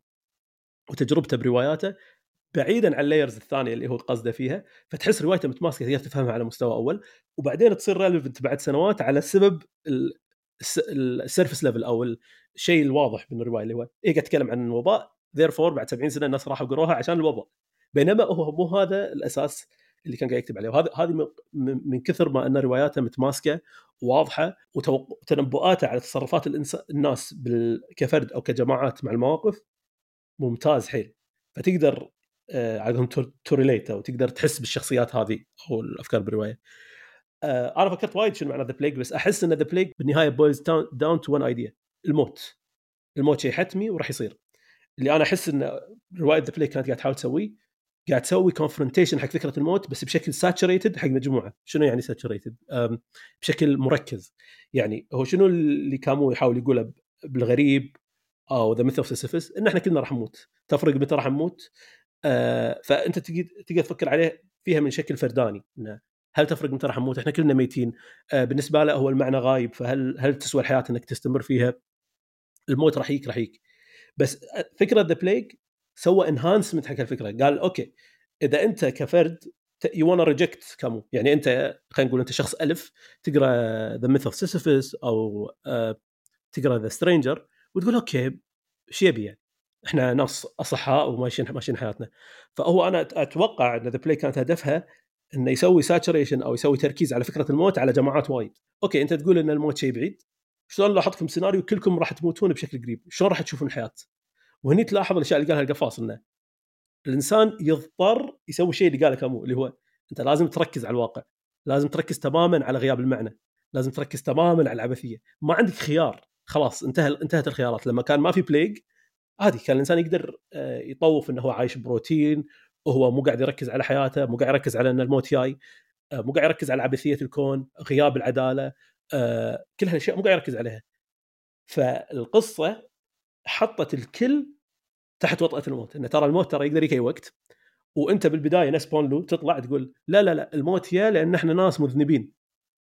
وتجربته برواياته بعيدا عن ال layers الثانية اللي هو قصده فيها فتحس روايته متماسكة تقدر تفهمها على مستوى أول وبعدين تصير relevant بعد سنوات على سبب ال surface level أو الشيء الواضح من الرواية اللي هو إيه قاعد يتكلم عن الوباء therefore بعد 70 سنة الناس راحوا قروها عشان الوباء. بينما هو مو هذا الأساس اللي كان قاعد يكتب عليه وهذا هذه من كثر ما أن رواياته متماسكة واضحة وتنبؤاته على تصرفات الناس كفرد أو كجماعات مع المواقف ممتاز حيل. فتقدر آه، relate أو تقدر تحس بالشخصيات هذه أو الأفكار بالرواية. آه، أنا فكرت وايد شنو معنى The Plague بس أحس إن The Plague بالنهاية boils down to one idea الموت. الموت شيء حتمي وراح يصير. اللي أنا أحس إن رواية The Plague كانت قاعد تحاول تسويه قاعد تسوي confrontation حق فكرة الموت بس بشكل saturated حق مجموعة، شنو يعني saturated؟ بشكل مركز. يعني هو شنو اللي كامو يحاول يقوله بالغريب أو The Myth of إن إحنا كلنا راح نموت، تفرق متى راح نموت؟ آه فأنت تقدر تفكر عليه فيها من شكل فرداني إنه هل تفرق متى راح نموت؟ إحنا كلنا ميتين. آه بالنسبة له هو المعنى غايب فهل هل تسوى الحياة إنك تستمر فيها؟ الموت راح يجيك راح يجيك. بس فكرة The Plague سوى enhancement حق الفكرة. قال okay إذا أنت كفرد you wanna reject كامو يعني أنت خلينا نقول أنت شخص ألف تقرأ The Myth of Sisyphus أو آه تقرأ The Stranger وتقول okay إيش يبي يعني. إحنا ناس أصحاء وماشيين ماشيين حياتنا. فهو أنا أتوقع إن The Plague كانت هدفها إنه يسوي saturation أو يسوي تركيز على فكرة الموت على جماعات وايد. okay أنت تقول إن الموت شيء بعيد. شلون لو احطكم سيناريو كلكم راح تموتون بشكل قريب؟ شلون راح تشوفون الحياة؟ وهني تلاحظ الأشياء اللي قالها القفاص إنه الإنسان يضطر يسوي الشيء اللي قاله كامو اللي هو أنت لازم تركز على الواقع. لازم تركز تماما على غياب المعنى. لازم تركز تماما على العبثية. ما عندك خيار. خلاص انتهى انتهت الخيارات. لما كان ما في plague عادي كان الإنسان يقدر آه، يطوف انه هو عايش بروتين وهو مو قاعد يركز على حياته مو قاعد يركز على إن الموت جاي آه، مو قاعد يركز على عبثية الكون غياب العدالة آه، كل هالأشياء مو قاعد يركز عليها. فالقصة حطت الكل تحت وطأة الموت انه ترى الموت ترى يقدر يجي أي وقت وإنت بالبداية ناس بونلو تطلع تقول لا لا لا الموت يا لأن إحنا ناس مذنبين.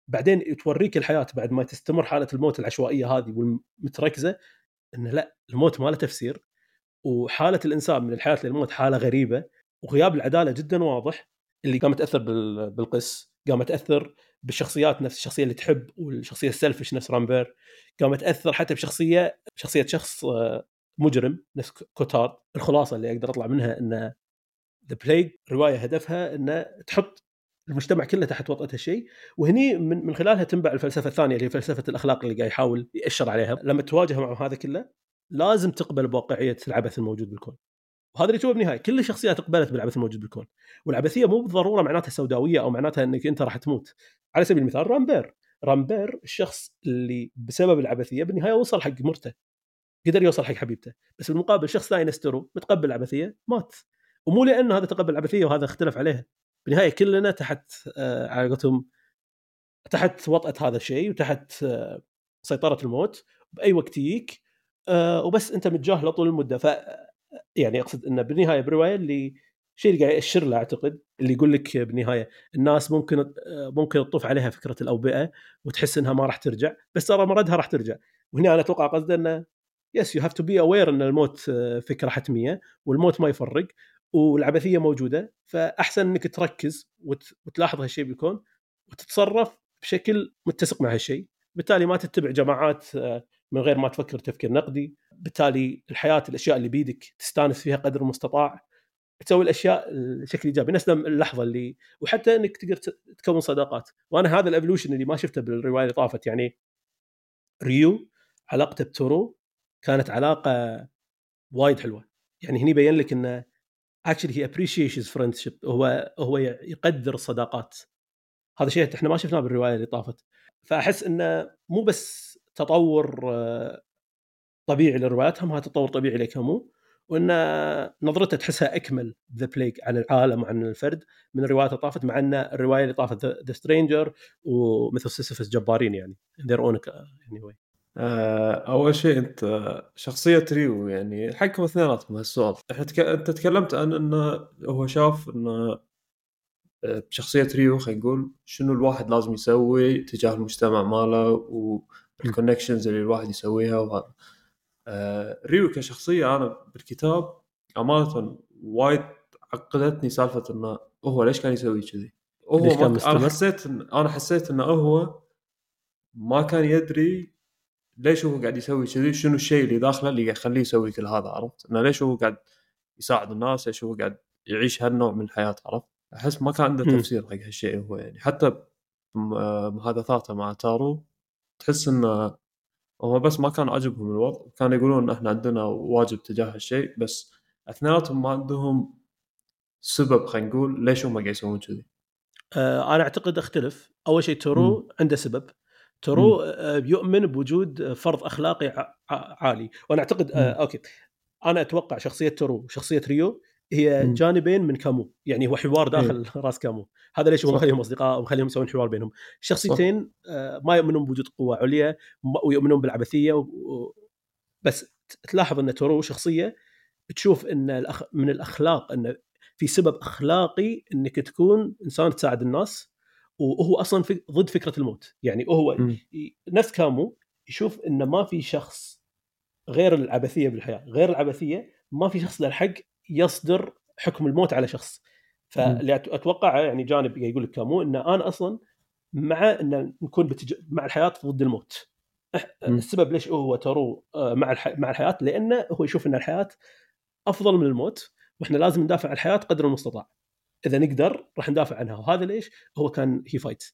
بعدين توريك الحياة بعد ما تستمر حالة الموت العشوائية هذه والمتركزة انه لا الموت ما له تفسير. وحالة الإنسان من الحياة للموت حالة غريبة وغياب العدالة جدا واضح اللي قامت تأثر بال- بالقس قامت تأثر بالشخصيات نفس الشخصية اللي تحب والشخصية ال selfish نفس رامبير قامت تأثر حتى بشخصية شخصية شخص آه، مجرم نفس كوتارد. الخلاصة اللي أقدر أطلع منها إن The Plague رواية هدفها ان تحط المجتمع كله تحت وطأة الشيء وهني من من خلالها تنبع الفلسفة الثانية اللي هي فلسفة الأخلاق اللي قاعد يحاول يأشر عليها. لما تواجه مع هذا كله لازم تقبل بواقعية العبث الموجود بالكون. وهذا اللي تشوفه بالنهاية. كل الشخصيات اقبلت بالعبث الموجود بالكون. والعبثية مو بالضرورة معناتها سوداوية أو معناتها إنك أنت راح تموت. على سبيل المثال رامبير. رامبير الشخص اللي بسبب العبثية بالنهاية وصل حق مرته. قدر يوصل حق حبيبته. بس بالمقابل شخص ثاني نسترو متقبل العبثية مات. ومو لأن هذا تقبل العبثية وهذا اختلف عليها بالنهاية كلنا تحت آه، على قولتهم تحت وطأة هذا الشيء وتحت آه، سيطرة الموت. بأي وقت يجيك وبس انت متجاهله طول المدة. ف يعني أقصد إنه بالنهاية برواية اللي الشيء اللي قاعد يأشر له أعتقد اللي يقول لك بالنهاية الناس ممكن آه، ممكن تطوف عليها فكرة الأوبئة وتحس إنها ما راح ترجع بس ترى مردها راح ترجع. وهنا أنا أتوقع قصده إنه yes you have to be aware إن الموت آه، فكرة حتمية والموت ما يفرق والعبثية موجودة. فأحسن إنك تركز وت- وتلاحظ هالشيء بالكون وتتصرف بشكل متسق مع هالشيء. بالتالي ما تتبع جماعات آه، من غير ما تفكر تفكير نقدي. بالتالي الحياة الأشياء اللي بيدك تستانس فيها قدر المستطاع. تسوي الأشياء بشكل ايجابي نفس اللحظة اللي وحتى إنك تقدر تكون صداقات. وأنا هذا ال evolution اللي ما شفته بالرواية اللي طافت يعني ريو علاقته بتارو كانت علاقة وايد حلوة. يعني هني بين لك انه actually he appreciates friendship. هو هو يقدر الصداقات. هذا شيء إحنا ما شفناه بالرواية اللي طافت. فأحس إنه مو بس تطور طبيعي للروايات هم تطور طبيعي لكامو وإن نظرته تحسها أكمل The Plague عن العالم وعن الفرد من الروايات اللي طافت مع إن الرواية اللي طافت The Stranger و Myth of Sisyphus جبارين يعني their own يعني. آه، أول شيء أنت شخصية ريو يعني حقهم اثنيناتهم هالسؤال. أنت تكلمت عن إنه هو شاف إنه بشخصية ريو خلينا نقول شنو الواحد لازم يسوي تجاه المجتمع ماله وال connections اللي الواحد يسويها وهذا آه، ريو كشخصية أنا بالكتاب أمانة وايد عقدتني سالفة إنه هو ليش كان يسوي كذي؟ هو ليش كان. مستمر؟ أنا حسيت إن... أنا حسيت إنه هو ما كان يدري ليش هو قاعد يسوي كذي شنو الشيء اللي داخله اللي يخليه يسوي كل هذا عرفت إنه ليش هو قاعد يساعد الناس ليش هو قاعد يعيش هالنوع من الحياة عرفت أحس ما كان عنده. تفسير حق هالشيء هو يعني. حتى محادثاته مع تارو تحس إنه هم بس ما كان عاجبهم الوضع. كانوا يقولون ان إحنا عندنا واجب تجاه هالشيء بس اثنيناتهم ما عندهم سبب خلينا نقول ليش هم قاعد يسوون كذي. آه، أنا أعتقد أختلف. أول شيء تارو عنده سبب. تارو آه، يؤمن بوجود فرض أخلاقي عالي. وأنا أعتقد آه، مم. okay. أنا أتوقع شخصية تارو وشخصية ريو هي مم. جانبين من كامو يعني هو حوار داخل راس كامو هذا ليش هو. مخليهم أصدقاء ومخليهم يسوون حوار بينهم الشخصيتين آه، ما يؤمنون بوجود قوة عليا ويؤمنون بالعبثية و... و... بس تلاحظ إن تارو شخصية تشوف إن الأخ... من الأخلاق إن في سبب أخلاقي إنك تكون إنسان تساعد الناس وهو أصلا في... ضد فكرة الموت يعني هو. ي- نفس كامو يشوف إن ما في شخص غير العبثية بالحياة غير العبثية ما في شخص له الحق يصدر حكم الموت على شخص. فاللي أتوقع يعني جانب يقول لك كامو إن أنا أصلا مع إن نكون بتج... مع الحياة ضد الموت. السبب ليش هو ترو آه، مع الح... مع الحياة؟ لأنه هو يشوف إن الحياة أفضل من الموت وإحنا لازم ندافع عن الحياة قدر المستطاع. إذا نقدر راح ندافع عنها. وهذا ليش؟ هو كان he fight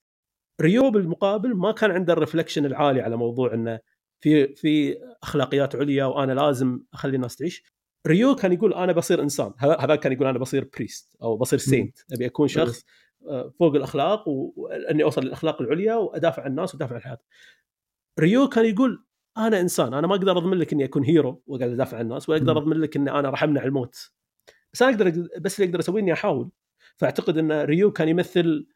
ريو بالمقابل ما كان عنده ال reflection العالي على موضوع إنه في في أخلاقيات عليا وأنا لازم أخلي الناس تعيش. ريو كان يقول أنا بصير إنسان. هذا كان يقول أنا بصير priest أو بصير saint أبي أكون شخص آه، فوق الأخلاق وأني أوصل للأخلاق العليا وأدافع عن الناس وأدافع عن الحياة. ريو كان يقول أنا إنسان. أنا ما أقدر أضمن لك إني أكون hero وأقعد أدافع عن الناس ولا أقدر. أضمن لك إني أنا راح امنع الموت. بس أنا أقدر بس اللي أقدر أسويه إني أحاول. فأعتقد إن ريو كان يمثل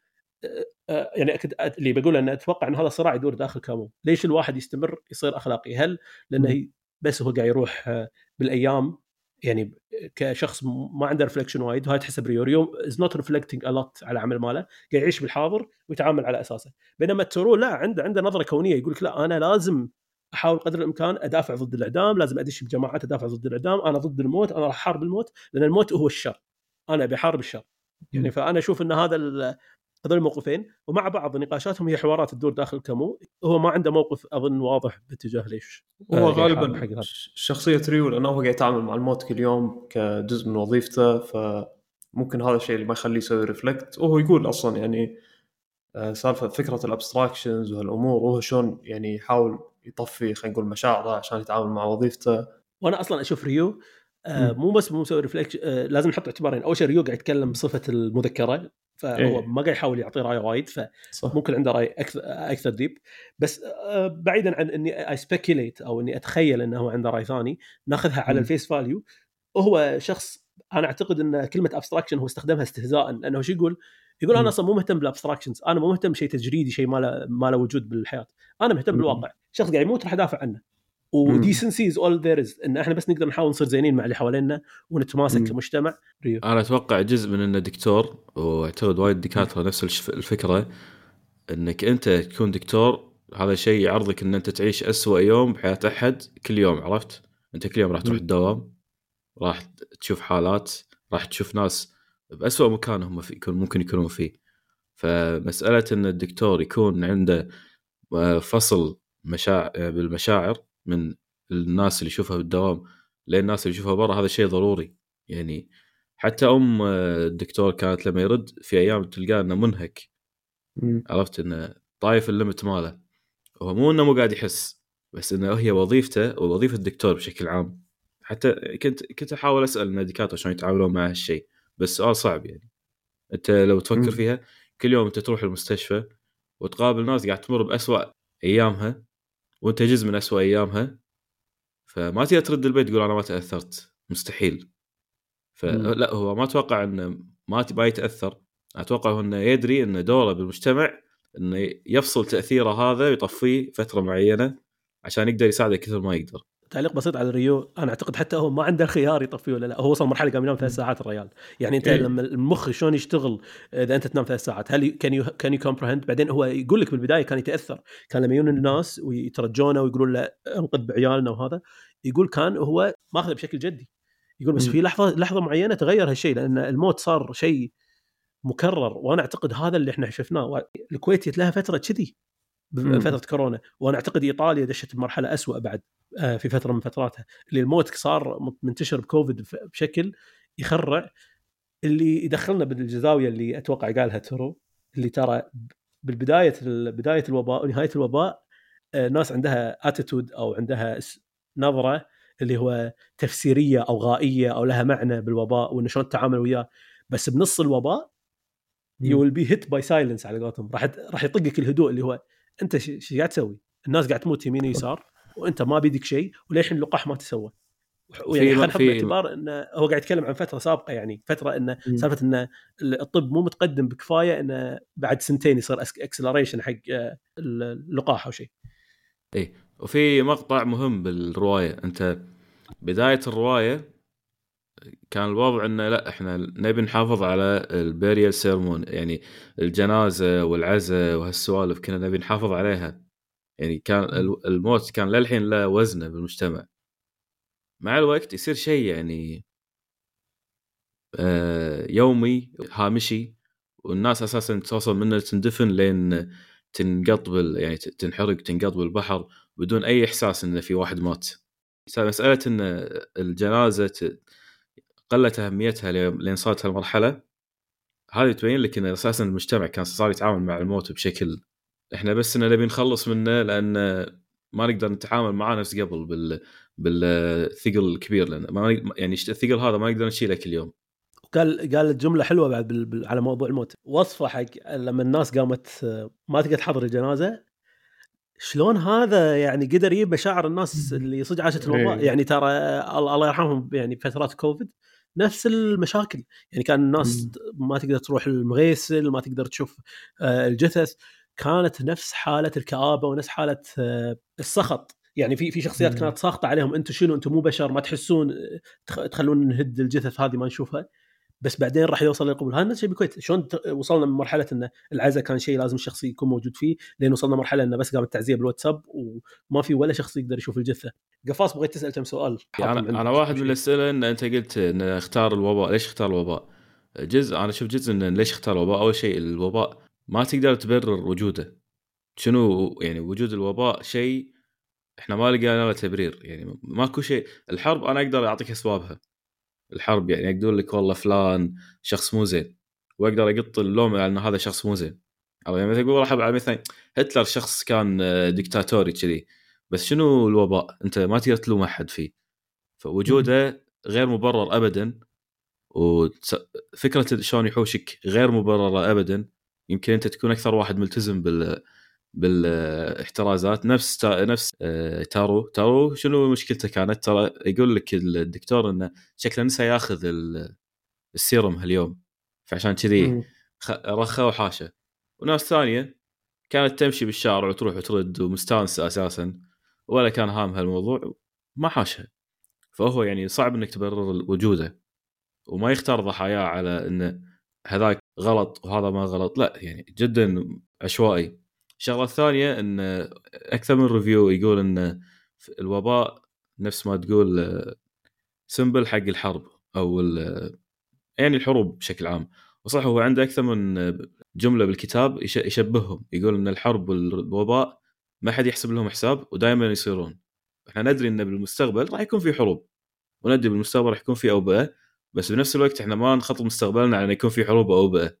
آه، آه، يعني أكد اللي بقول انه أتوقع إن هذا صراع يدور داخل كامو. ليش الواحد يستمر يصير أخلاقي؟ هل؟ لأنه بس هو قاعد يروح بالأيام يعني كشخص ما عنده reflection وايد وهاي تحسب ريو ريو is not reflecting a lot على عمل ماله قاعد يعيش بالحاضر ويتعامل على أساسه. بينما تورو لا عنده عنده نظرة كونية يقول لك لا أنا لازم أحاول قدر الإمكان أدافع ضد الإعدام لازم أدش بجماعات أدافع ضد الإعدام أنا ضد الموت أنا راح أحارب الموت لأن الموت هو الشر أنا أبي أحارب الشر. يعني فأنا أشوف إن هذا ال- هذول الموقفين ومع بعض نقاشاتهم هي حوارات تدور داخل كامو هو ما عنده موقف أظن واضح باتجاه ليش هو آه، غالبا حق هذا. ش- شخصية ريو لأنه هو قاعد يتعامل مع الموت كل يوم كجزء من وظيفته فممكن هذا الشيء اللي ما يخليه يسوي reflect وهو يقول أصلا يعني آه، سالفة فكرة ال abstractions وهالأمور وهو شلون يعني يحاول يطفي خلينا نقول مشاعره عشان يتعامل مع وظيفته وأنا أصلا أشوف ريو آه. مو بس مو مسوي reflection آه لازم نحط اعتبارين أول شيء ريو قاعد يتكلم بصفة المذكرة فهو إيه. ما قاعد يحاول يعطي رأي وايد ف صح ممكن عنده رأي أكثر أكثر deep بس آه، بعيدا عن إني I speculate أو إني أتخيل إنه هو عنده رأي ثاني ناخذها على. ال face value هو شخص أنا أعتقد إن كلمة abstraction هو استخدمها استهزاء لأنه شو يقول؟ يقول أنا. أصلا مو مهتم بال abstractions أنا مو مهتم بشيء تجريدي شيء ما له ما له وجود بالحياة أنا مهتم. بالواقع شخص قاعد يموت راح ادافع عنه. و decency is all there is إن إحنا بس نقدر نحاول نصير زينين مع اللي حوالينا ونتماسك مم. كمجتمع ريو أنا أتوقع جزء من انه دكتور واعتقد وايد دكاترة نفس الفكرة إنك أنت تكون دكتور هذا شيء يعرضك إن أنت تعيش أسوأ يوم بحياة أحد كل يوم عرفت؟ أنت كل يوم راح تروح. الدوام راح تشوف حالات راح تشوف ناس بأسوأ مكان هم في يكون ممكن يكونون فيه فمسألة إن الدكتور يكون عنده آه، فصل مشاعر بالمشاعر من الناس اللي يشوفها بالدوام للناس اللي يشوفها برا هذا شيء ضروري. يعني حتى أم آه، الدكتور كانت لما يرد في أيام تلقاه إنه منهك. عرفت إنه طايف الليمت ماله. هو مو إنه مو قاعد يحس بس إنه هي وظيفته ووظيفة الدكتور بشكل عام. حتى كنت كنت أحاول أسأل الدكاتره شلون يتعاملون مع هالشيء بس سؤال صعب يعني. أنت لو. تفكر فيها كل يوم أنت تروح المستشفى وتقابل ناس قاعد تمر بأسوأ أيامها وانت جزء من أسوأ ايامها فما تقدر ترد البيت تقول أنا ما تأثرت. مستحيل. فلا هو ما أتوقع إنه ما ما يتأثر. أتوقع هو إنه يدري إن دوره بالمجتمع إنه يفصل تأثيره هذا ويطفيه فترة معينة عشان يقدر يساعده كثر ما يقدر. تعليق بسيط على ريو أنا أعتقد حتى هو ما عنده خيار يطفيه ولا لا. هو وصل مرحلة قام ينام ثلاث ساعات الريال. يعني أنت إيه. لما المخ شلون يشتغل إذا أنت تنام ثلاث ساعات؟ هل can you can you comprehend بعدين هو يقول لك بالبداية كان يتأثر. كان لما يجون الناس ويترجونه ويقولون له انقذ بعيالنا وهذا يقول كان هو ماخذه بشكل جدي. يقول بس. في لحظه لحظة معينة تغير هالشيء لأن الموت صار شيء مكرر. وأنا أعتقد هذا اللي إحنا شفناه. الكويت لها فترة كذي. بفترة كورونا. وأنا أعتقد إيطاليا دشت بمرحلة أسوأ بعد آه، في فترة من فتراتها. اللي الموت صار منتشر بكوفيد بشكل يخرع. اللي يدخلنا بالجزاوية اللي أتوقع قالها تورو اللي ترى بالبداية بداية الوباء ونهايه الوباء آه، ناس عندها اتيتود أو عندها نظرة اللي هو تفسيرية أو غائية أو لها معنى بالوباء وإنه شلون تتعامل وياه. بس بنص الوباء you will be hit by silence على قولتهم. راح راح يطقك الهدوء اللي هو أنت إيش قاعد تسوي؟ الناس قاعد تموت يمين ويسار وأنت ما بيدك شيء وللحين اللقاح ما تسوى. ويعني خلينا نحط باعتبار إنه هو قاعد يتكلم عن فترة سابقة يعني فترة إنه. سالفة إنه الطب مو متقدم بكفاية إنه بعد سنتين يصير acceleration حق آه، اللقاح أو شيء. اي وفي مقطع مهم بالرواية. أنت بداية الرواية كان الوضع إنه لا إحنا نبي نحافظ على ال burial ceremony يعني الجنازة والعزاء وهالسوالف كنا نبي نحافظ عليها. يعني كان ال- الموت كان للحين له وزنه بالمجتمع. مع الوقت يصير شيء يعني آه، يومي هامشي والناس أساسا توصل منه تندفن لين تنقط بال يعني تنحرق تنقط بالبحر بدون أي إحساس ان في واحد مات. مسألة إن الجنازة قلت أهميتها لين صارت هالمرحلة. هذه تبين لك إن أساسا المجتمع كان صار يتعامل مع الموت بشكل إحنا بس انه نبي نخلص منه لأن ما نقدر نتعامل معاه نفس قبل بال بالثقل الكبير لأن ما يعني الثقل هذا ما نقدر نشيله كل يوم. وقال قال جملة حلوة بعد بال- بال- على موضوع الموت. وصفة حق لما الناس قامت ما تقدر تحضر الجنازة شلون هذا يعني قدر يجيب مشاعر الناس اللي صدق عاشت الوباء؟ إيه. يعني ترى آه، الله الله يرحمهم يعني فترات كوفيد نفس المشاكل. يعني كان الناس ما تقدر تروح المغيسل ما تقدر تشوف آه، الجثث. كانت نفس حالة الكآبة ونفس حالة آه، السخط. يعني في في شخصيات مم. كانت ساخطة عليهم. أنتم شنو؟ أنتم مو بشر. ما تحسون آه، تخ- تخلون نهد الجثث هذه ما نشوفها. بس بعدين راح يوصل للقبول. هذا نفس الشيء بالكويت شلون وصلنا من مرحلة انه العزاء كان شيء لازم الشخص يكون موجود فيه لين وصلنا مرحلة إنه بس قامت تعزيه بالواتساب وما في ولا شخص يقدر يشوف الجثة. قفاص بغيت تسأل كم سؤال؟ يعني أنا. أنا واحد من الأسئلة إن أنت قلت إن اختار الوباء. ليش اختار الوباء؟ جزء أنا أشوف جزء إن ليش اختار الوباء؟ أول شيء الوباء ما تقدر تبرر وجوده. شنو يعني وجود الوباء شيء إحنا ما لقينا له تبرير. يعني ماكو شيء. الحرب أنا أقدر أعطيك أسبابها. الحرب يعني أقول لك والله فلان شخص مو زين. وأقدر أقط اللوم على ان هذا شخص مو زين. يعني مثلا أقول راح على مثلا هتلر شخص كان آه، ديكتاتوري كذي. بس شنو الوباء؟ أنت ما تقدر تلوم أحد فيه. فوجوده غير مبرر ابدا. وفكره شلون يحوشك غير مبررة ابدا. يمكن أنت تكون أكثر واحد ملتزم بال بالاحترازات. نفس تا... نفس آه، تارو. تارو شنو مشكلته كانت؟ ترى يقول لك الدكتور إنه شكله نسى ياخذ ال- السيروم هاليوم فعشان كذي رخى وحاشة. وناس ثانية كانت تمشي بالشارع وتروح وترد ومستانسة أساسا ولا كان هام هالموضوع ما حاشها. فهو يعني صعب إنك تبرر وجوده وما يختار ضحاياه على انه هذاك غلط وهذا ما غلط. لا يعني جدا عشوائي. الشغلة الثانية إن أكثر من ريفيو يقول إن الوباء نفس ما تقول سمبل حق الحرب أو يعني الحروب بشكل عام. وصح هو عنده أكثر من جملة بالكتاب يش- يشبههم. يقول إن الحرب والوباء ما حد يحسب لهم حساب ودائما يصيرون. إحنا ندري إن بالمستقبل راح يكون في حروب. وندري بالمستقبل راح يكون في أوبئة. بس بنفس الوقت إحنا ما نخطط مستقبلنا على انه يكون في حروب أو أوبئة.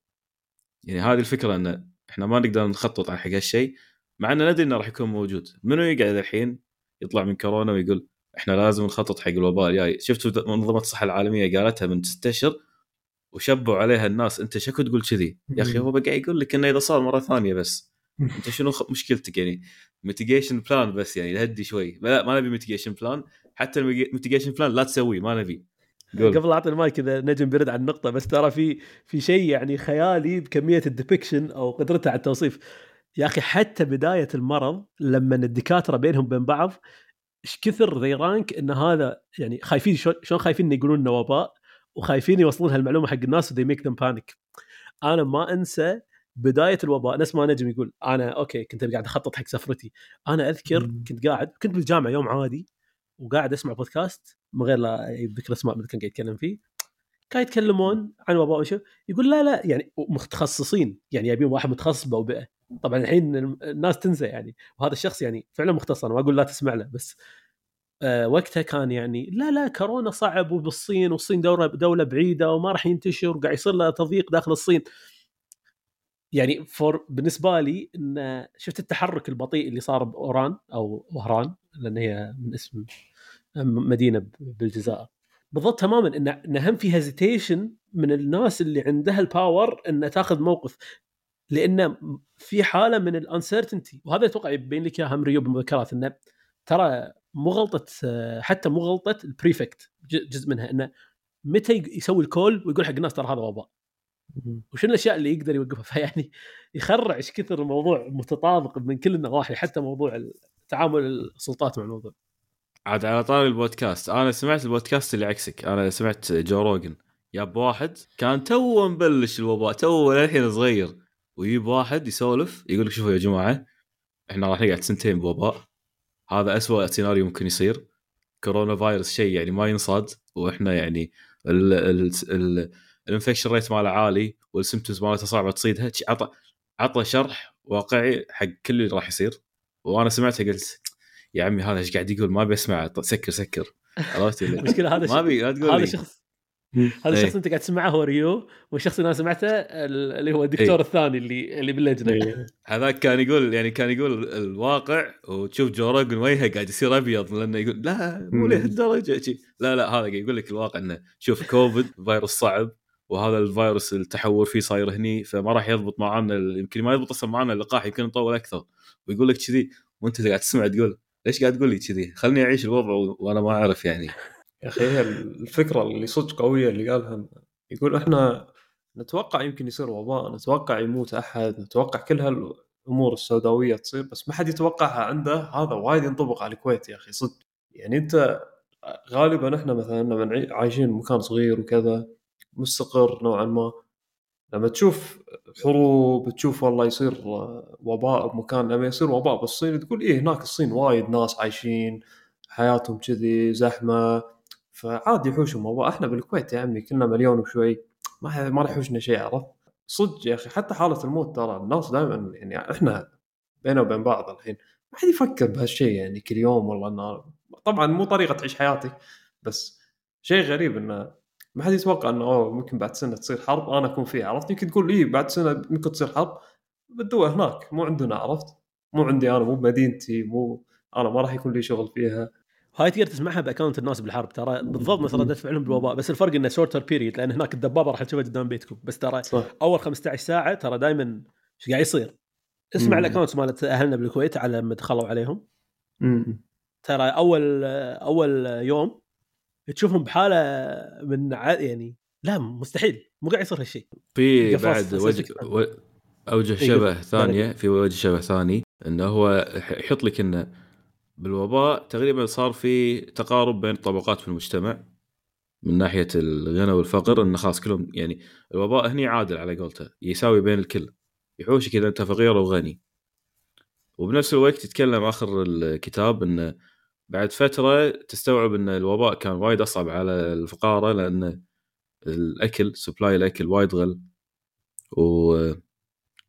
يعني هذه الفكرة إن إحنا ما نقدر نخطط على حق هالشيء مع ان ندري إنه راح يكون موجود. منو يقعد الحين يطلع من كورونا ويقول إحنا لازم نخطط حق الوباء الجاي؟ شفتوا منظمة الصحة العالمية قالتها من ست أشهر وشبوا عليها الناس أنت شكو تقول كذي؟ يا أخي هو بقى يقول لك إنه إذا صار مرة ثانية بس. أنت شنو مشكلتك يعني؟ mitigation plan بس يعني نهدي شوي. لا ما نبي mitigation plan حتى ال mitigation plan لا تسويه ما نبي. قول. قبل أعطي المايك اذا نجم يرد على النقطة بس ترى في في شيء يعني خيالي بكمية ال depiction أو قدرته على التوصيف يا أخي حتى بداية المرض لما الدكاترة بينهم بين بعض إيش كثر they rank إن هذا يعني خايفين شلون خايفين يقولون إنه وباء وخايفين يوصلون هالمعلومة حق الناس و they make them panic أنا ما أنسى بداية الوباء نفس ما نجم يقول أنا okay كنت قاعد أخطط حق سفرتي أنا أذكر. كنت قاعد كنت بالجامعة يوم عادي وقاعد أسمع بودكاست من غير لا يذكر اسماء من كان قاعد يتكلم فيه. كانوا يتكلمون عن وباء وشو. يقول لا لا يعني متخصصين. يعني يبين واحد متخصص بأوبئة. طبعا الحين الناس تنسى يعني. وهذا الشخص يعني فعلا مختص أنا ما أقول لا تسمع له بس آه وقتها كان يعني لا لا كورونا صعب وبالصين والصين دولة دولة بعيدة وما راح ينتشر وقاعد يصير له تضييق داخل الصين. يعني فور بالنسبة لي إن شفت التحرك البطيء اللي صار بأوران أو وهران لأن هي من اسم مدينة بالجزائر. بالضبط تماما ان إن هم في hesitation من الناس اللي عندها ال power إن تأخذ موقف لأن في حالة من ال uncertainty وهذا أتوقع يبين لك إياها ريو بالمذكرات انه ترى مو غلطة حتى مو غلطة ال prefect جزء منها انه متى يسوي ال call ويقول حق الناس ترى هذا وباء. وشنو الأشياء اللي يقدر يوقفها؟ فيعني يخرع إيش كثر الموضوع متطابق من كل النواحي حتى موضوع تعامل السلطات مع الموضوع. عاد على طاري البودكاست. أنا سمعت البودكاست اللي عكسك. أنا سمعت جو روجن ياب واحد كان تو مبلش الوباء. تو للحين صغير. ويجيب واحد يسولف يقول لك شوفوا يا جماعة إحنا راح نقعد سنتين بوباء. هذا أسوأ سيناريو ممكن يصير. كورونا فايروس شيء يعني ما ينصاد. وإحنا يعني ال ال ال ال infection rate ماله عالي وال symptoms مالته صعبة تصيدها. عطى عطى شرح واقعي حق كل اللي راح يصير. وأنا سمعته قلت يا عمي هذا إيش قاعد يقول ما ابي اسمعه سكر سكر عرفت المشكلة هذا ما ابي لا تقول هذا. شخص هذا إيه. الشخص أنت قاعد تسمعه هو ريو والشخص اللي أنا سمعته ال- اللي هو الدكتور إيه. الثاني اللي اللي باللجنه إيه. هذاك كان يقول يعني كان يقول الواقع وتشوف Joe Rogan وجهه قاعد يصير أبيض لأنه يقول لا مو. لهالدرجة. لا لا هذا قاعد يقول لك الواقع إنه شوف كوفيد فيروس صعب وهذا الفيروس التحور فيه صاير هني فما راح يضبط معنا يمكن ما يضبط أصلا معنا اللقاح يمكن يطول أكثر ويقول لك كذي وأنت قاعد تسمع تقول ليش قاعد تقول لي كذي؟ خلني أعيش الوضع وأنا ما أعرف يعني. يا أخي هي الفكرة اللي صدق قوية اللي قالها يقول إحنا نتوقع يمكن يصير وباء نتوقع يموت أحد نتوقع كل هالأمور السوداوية تصير بس ما حد يتوقعها عنده. هذا وايد ينطبق على الكويت يا أخي صدق. يعني أنت غالبا إحنا مثلا لما عايشين بمكان صغير وكذا مستقر نوعا ما لما تشوف حروب تشوف والله يصير آه، وباء بمكان لما يصير وباء بالصين تقول إيه هناك الصين وايد ناس عايشين حياتهم كذي زحمة. فعادي يحوشهم وباء إحنا بالكويت يا عمي كنا مليون وشوي. ما ما راح يحوشنا شيء عرفت؟ صدق يا أخي حتى حالة الموت ترى الناس دائما يعني إحنا بيننا وبين بعض الحين ما حد يفكر بهالشيء يعني كل يوم والله إنه طبعا مو طريقة تعيش حياتي بس شيء غريب إنه ما حد يتوقع إنه أوه ممكن بعد سنة تصير حرب أنا أكون فيها عرفت؟ يمكن تقول إيه بعد سنة ممكن تصير حرب بالدول هناك مو عندنا عرفت؟ مو عندي أنا مو بمدينتي مو أنا ما راح يكون لي شغل فيها. هاي تقدر تسمعها بأكونت الناس بالحرب ترى بالضبط مثل رده فعلهم بالوباء بس الفرق إنه شورتر بيريد لأن هناك الدبابة راح تشوفها قدام بيتكم بس ترى صح. أول 15 ساعة ترى دائما إيش قاعد يصير؟ اسمع مم. الاكونتس مالت أهلنا بالكويت على لما دخلوا عليهم. امم ترى أول أول يوم تشوفهم بحالة من ع- يعني لا مستحيل مو قاعد يصير هالشيء. في بعد وجه. و... أوجه إيه، شبه ثانية في وجه شبه ثاني إنه هو يح- يحط لك إنه بالوباء تقريبا صار في تقارب بين الطبقات في المجتمع من ناحية الغنى والفقر إنه خلاص كلهم يعني الوباء هني عادل على قولته يساوي بين الكل يحوشك اذا أنت فقير أو غني. وبنفس الوقت يتكلم آخر الكتاب إنه بعد فترة تستوعب إن الوباء كان وايد أصعب على الفقارة لأن الأكل supply الأكل وايد غلى.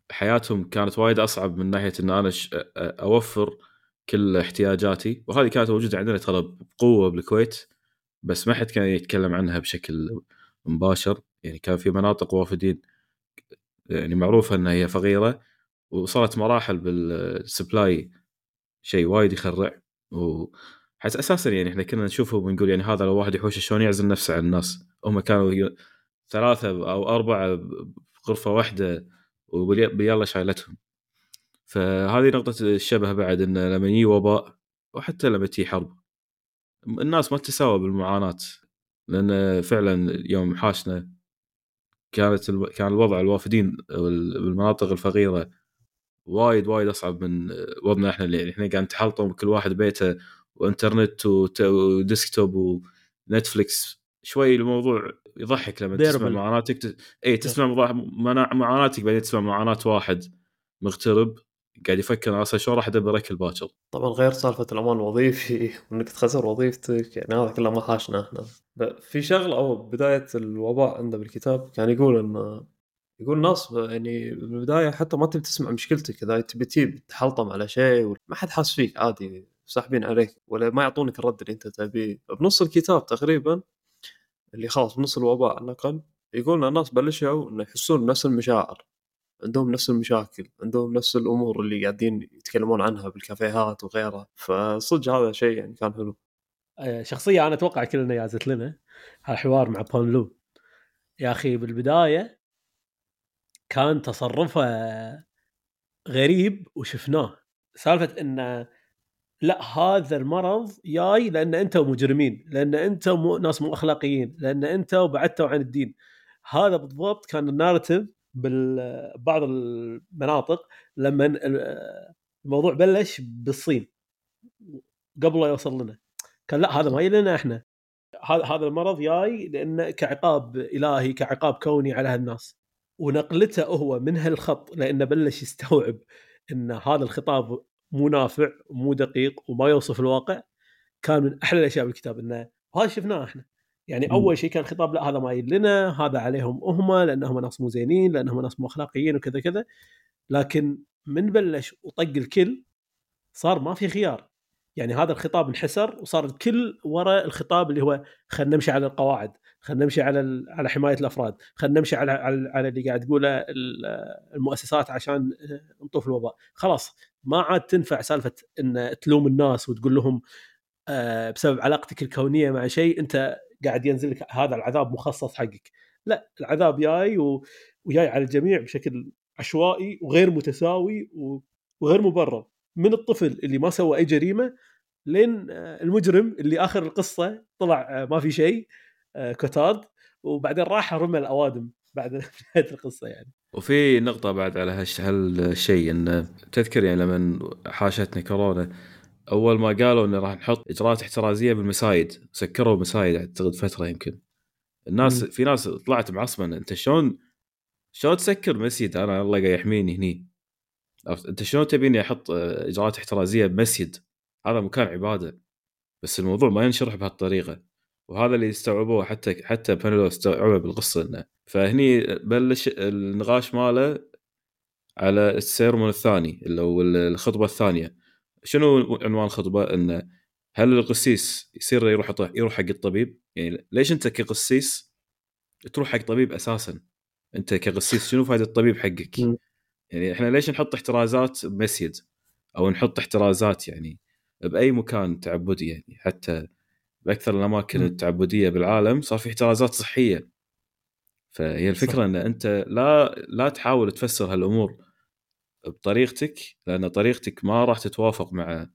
وحياتهم كانت وايد أصعب من ناحية إن أنا أوفر كل احتياجاتي. وهذه كانت موجودة عندنا ترى بقوة بالكويت بس ما حد كان يتكلم عنها بشكل مباشر. يعني كان في مناطق وافدين يعني معروفة إنها هي فقيرة وصلت مراحل بالسبلاي شيء وايد يخرع. وحس أساسا يعني إحنا كنا نشوفه ونقول يعني هذا لو واحد يحوش شلون يعزل نفسه عن الناس هم كانوا ثلاثة أو أربعة بغرفة واحدة وبيلا شايلتهم فهذه نقطة الشبه بعد انه لما يجي وباء وحتى لما تجي حرب الناس ما تتساوى بالمعاناة لأن فعلا يوم حاشنا كانت. كان الوضع الوافدين بالمناطق الفقيرة وايد وايد أصعب من وضعنا إحنا اللي يعني إحنا قاعد نتحلطم كل واحد بيته وإنترنت. وديسكتوب ونتفلكس شوي الموضوع يضحك لما تسمع. معاناتك ت... اي تسمع معاناتك بعدين تسمع معاناة واحد. مغترب قاعد يفكر أصلا شلون راح أدبر اكل باكر طبعا غير سالفة الأمان الوظيفي وانك تخسر وظيفتك يعني هذا كله ما حاشنا إحنا. في شغلة أو بداية الوباء عنده بالكتاب كان يقول إن يقول الناس ب- يعني بالبدايه حتى ما تبي تسمع مشكلتك إذا تبي تجيب تحلطم على شيء ما حد حاس فيك عادي ساحبين عليك ولا ما يعطونك الرد اللي أنت تبيه. بنص الكتاب تقريبا اللي خلاص بنص الوباء على الأقل يقول الناس بلشوا إنه يحسون بنفس المشاعر عندهم نفس المشاكل عندهم نفس الأمور اللي قاعدين يتكلمون عنها بالكافيهات وغيرها. فصدق هذا شيء يعني كان حلو. آه، شخصيه أنا أتوقع كلنا يازت لنا هالحوار مع بون لو. يا أخي بالبداية كان تصرفه غريب وشفناه. سالفة إنه لا هذا المرض جاي لأن أنتم مجرمين لأن أنتم مو ناس مو أخلاقيين لأن أنتم بعدتوا عن الدين. هذا بالضبط كان النارتيف ببعض المناطق لما ال- الموضوع بلش بالصين قبل لا يوصل لنا. كان لا هذا ما لنا إحنا. هذا المرض جاي لأنه كعقاب إلهي كعقاب كوني على هالناس. ونقلته هو من هالخط لأنه بلش يستوعب إن هذا الخطاب مو نافع ومو دقيق وما يوصف الواقع. كان من أحلى الأشياء بالكتاب إنه وهذا شفناه إحنا. يعني. أول شيء كان خطاب لا هذا ما يجي لنا هذا عليهم هم لانهم ناس مو زينين لانهم ناس مو أخلاقيين وكذا كذا. لكن من بلش وطق الكل صار ما في خيار. يعني هذا الخطاب انحسر وصار الكل وراء الخطاب اللي هو خلينا نمشي على القواعد. خلينا نمشي على على حماية الأفراد. خلينا نمشي على على, اللي قاعد تقوله ال- المؤسسات عشان نطوف الوباء خلاص ما عاد تنفع سالفة إن تلوم الناس وتقول لهم آه، بسبب علاقتك الكونية مع شيء أنت قاعد ينزل لك هذا العذاب مخصص حقك. لا العذاب جاي وجاي على الجميع بشكل عشوائي وغير متساوي وغير مبرر. من الطفل اللي ما سوى أي جريمة لين آه، المجرم اللي آخر القصة طلع آه، ما في شيء. آه، كتاد وبعدين راح رمى الأوادم بعد نهاية القصة يعني. وفي نقطة بعد على هالش- هالشيء انه تذكر يعني لما حاشتنا كورونا أول ما قالوا إنه راح نحط إجراءات احترازية بالمسايد سكروا المسايد اعتقد فترة يمكن. الناس مم. في ناس طلعت معصبه إن أنت شلون شلون تسكر مسجد أنا الله قاعد يحميني هني؟ أنت شلون تبيني أحط آه، إجراءات احترازية بمسجد هذا مكان عبادة. بس الموضوع ما ينشرح بهالطريقة. وهذا اللي استوعبوه حتى حتى بانلو استوعبه بالقصة إنه. فهني بلش النقاش ماله على السيرمون الثاني اللي هو الخطبة الثانية. شنو عنوان الخطبة؟ إنه هل القسيس يصير يروح يروح حق الطبيب؟ يعني ليش أنت كقسيس تروح حق طبيب أساسا؟ أنت كقسيس شنو فائده الطبيب حقك. يعني إحنا ليش نحط احترازات بمسجد أو نحط احترازات يعني بأي مكان تعبدي يعني حتى بأكثر الأماكن. التعبدية بالعالم صار في احترازات صحية فهي الفكرة صح. إن أنت لا لا تحاول تفسر هالأمور بطريقتك لأن طريقتك ما راح تتوافق مع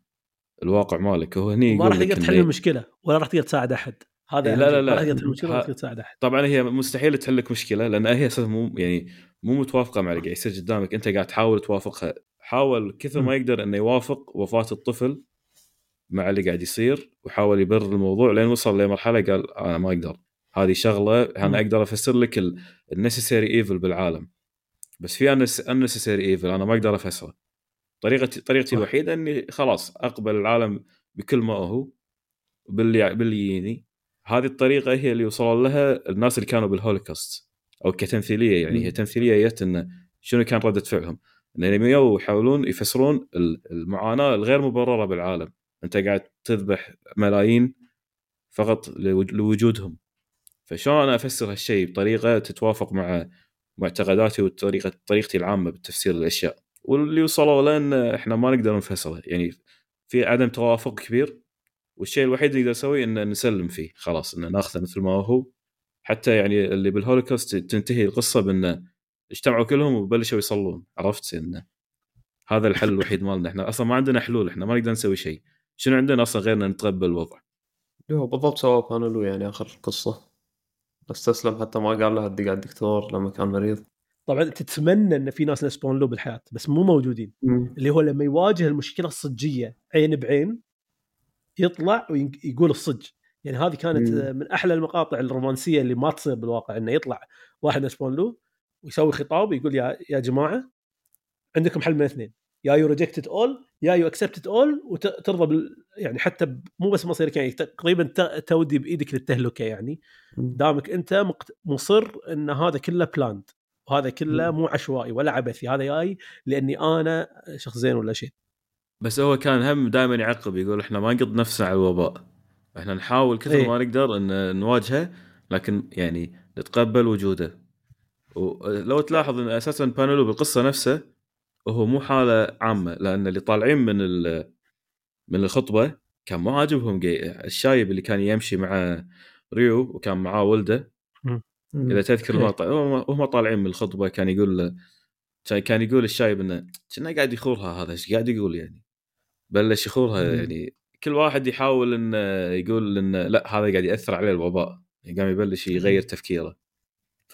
الواقع مالك هو هني ما راح تقدر تحل المشكلة ولا راح تقدر تساعد أحد هذا إيه، لا، شيء. لا، ما راح لا. تقدر تحل المشكلة ولا تقدر تساعد أحد طبعا هي مستحيل تحل لك مشكلة لأن هي أساسا مو يعني مو متوافقة مع اللي قاعد يصير قدامك أنت قاعد تحاول توافقها حاول كثر ما يقدر إنه يوافق وفاة الطفل مع اللي قاعد يصير وحاول يبرر الموضوع لين وصل لمرحلة قال أنا ما أقدر هذه شغلة. أنا أقدر أفسر لك ال necessary evil بالعالم بس في ال necessary evil أنا ما أقدر أفسره طريقتي طريقتي. الوحيدة إني خلاص أقبل العالم بكل ما هو باللي باللي يجيني هذه الطريقة هي اللي وصلوا لها الناس اللي كانوا بالهولوكوست أو كتمثيلية يعني. هي تمثيلية جت انه شنو كان ردة فعلهم؟ انهم يحاولون يفسرون ال- المعاناة الغير مبررة بالعالم أنت قاعد تذبح ملايين فقط لو- لوجودهم. فشلون أنا أفسر هالشيء بطريقة تتوافق مع معتقداتي وطريقه طريقتي العامة بتفسير الاشياء واللي وصلوا له ان إحنا ما نقدر نفسره. يعني في عدم توافق كبير والشيء الوحيد اللي نقدر نسويه ان نسلم فيه. خلاص ان ناخذه مثل ما هو. حتى يعني اللي بالهولوكوست تنتهي القصة بان اجتمعوا كلهم وبلشوا يصلون. عرفت؟ إنه هذا الحل الوحيد مالنا. إحنا أصلا ما عندنا حلول. إحنا ما نقدر نسوي شيء. شنو عندنا أصلا غير ان نتقبل الوضع؟ هو بالضبط سواه بانلو يعني آخر القصة استسلم حتى ما قال له ادق على الدكتور لما كان مريض. طبعا تتمنى إن في ناس يسبون له بالحياة بس مو موجودين. اللي هو لما يواجه المشكلة الصجية عين بعين يطلع ويقول الصج. يعني هذه كانت مم. من أحلى المقاطع الرومانسية اللي ما تصير بالواقع إنه يطلع واحد يسبون له ويسوي خطاب ويقول يا يا جماعة عندكم حل من اثنين. يا you reject all يا you accept all وترضى بال يعني حتى مو بس مصيرك يعني تقريبا تودي بإيدك للتهلكة يعني. دامك أنت مصر إن هذا كله planned وهذا كله. مو عشوائي ولا عبثي هذا جاي لأني أنا شخص زين ولا شيء. بس هو كان هم دائما يعقب يقول إحنا ما نقض نفسنا على الوباء. إحنا نحاول كثر إيه. ما نقدر إن نواجهه لكن يعني نتقبل وجوده. ولو تلاحظ إن أساسا بانلو بالقصة نفسه وهو مو حالة عامة لأن اللي طالعين من من الخطبة كان مو عاجبهم الشايب اللي كان يمشي مع ريو وكان معاه ولده. إذا تذكر. المقطع هم هم طالعين من الخطبة كان يقول كان- يقول الشايب إنه كنا قاعد يخورها هذا إيش قاعد يقول يعني؟ بلش يخورها. يعني. كل واحد يحاول إنه يقول إنه لا هذا قاعد يأثر عليه الوباء يعني قام يبلش يغير تفكيره.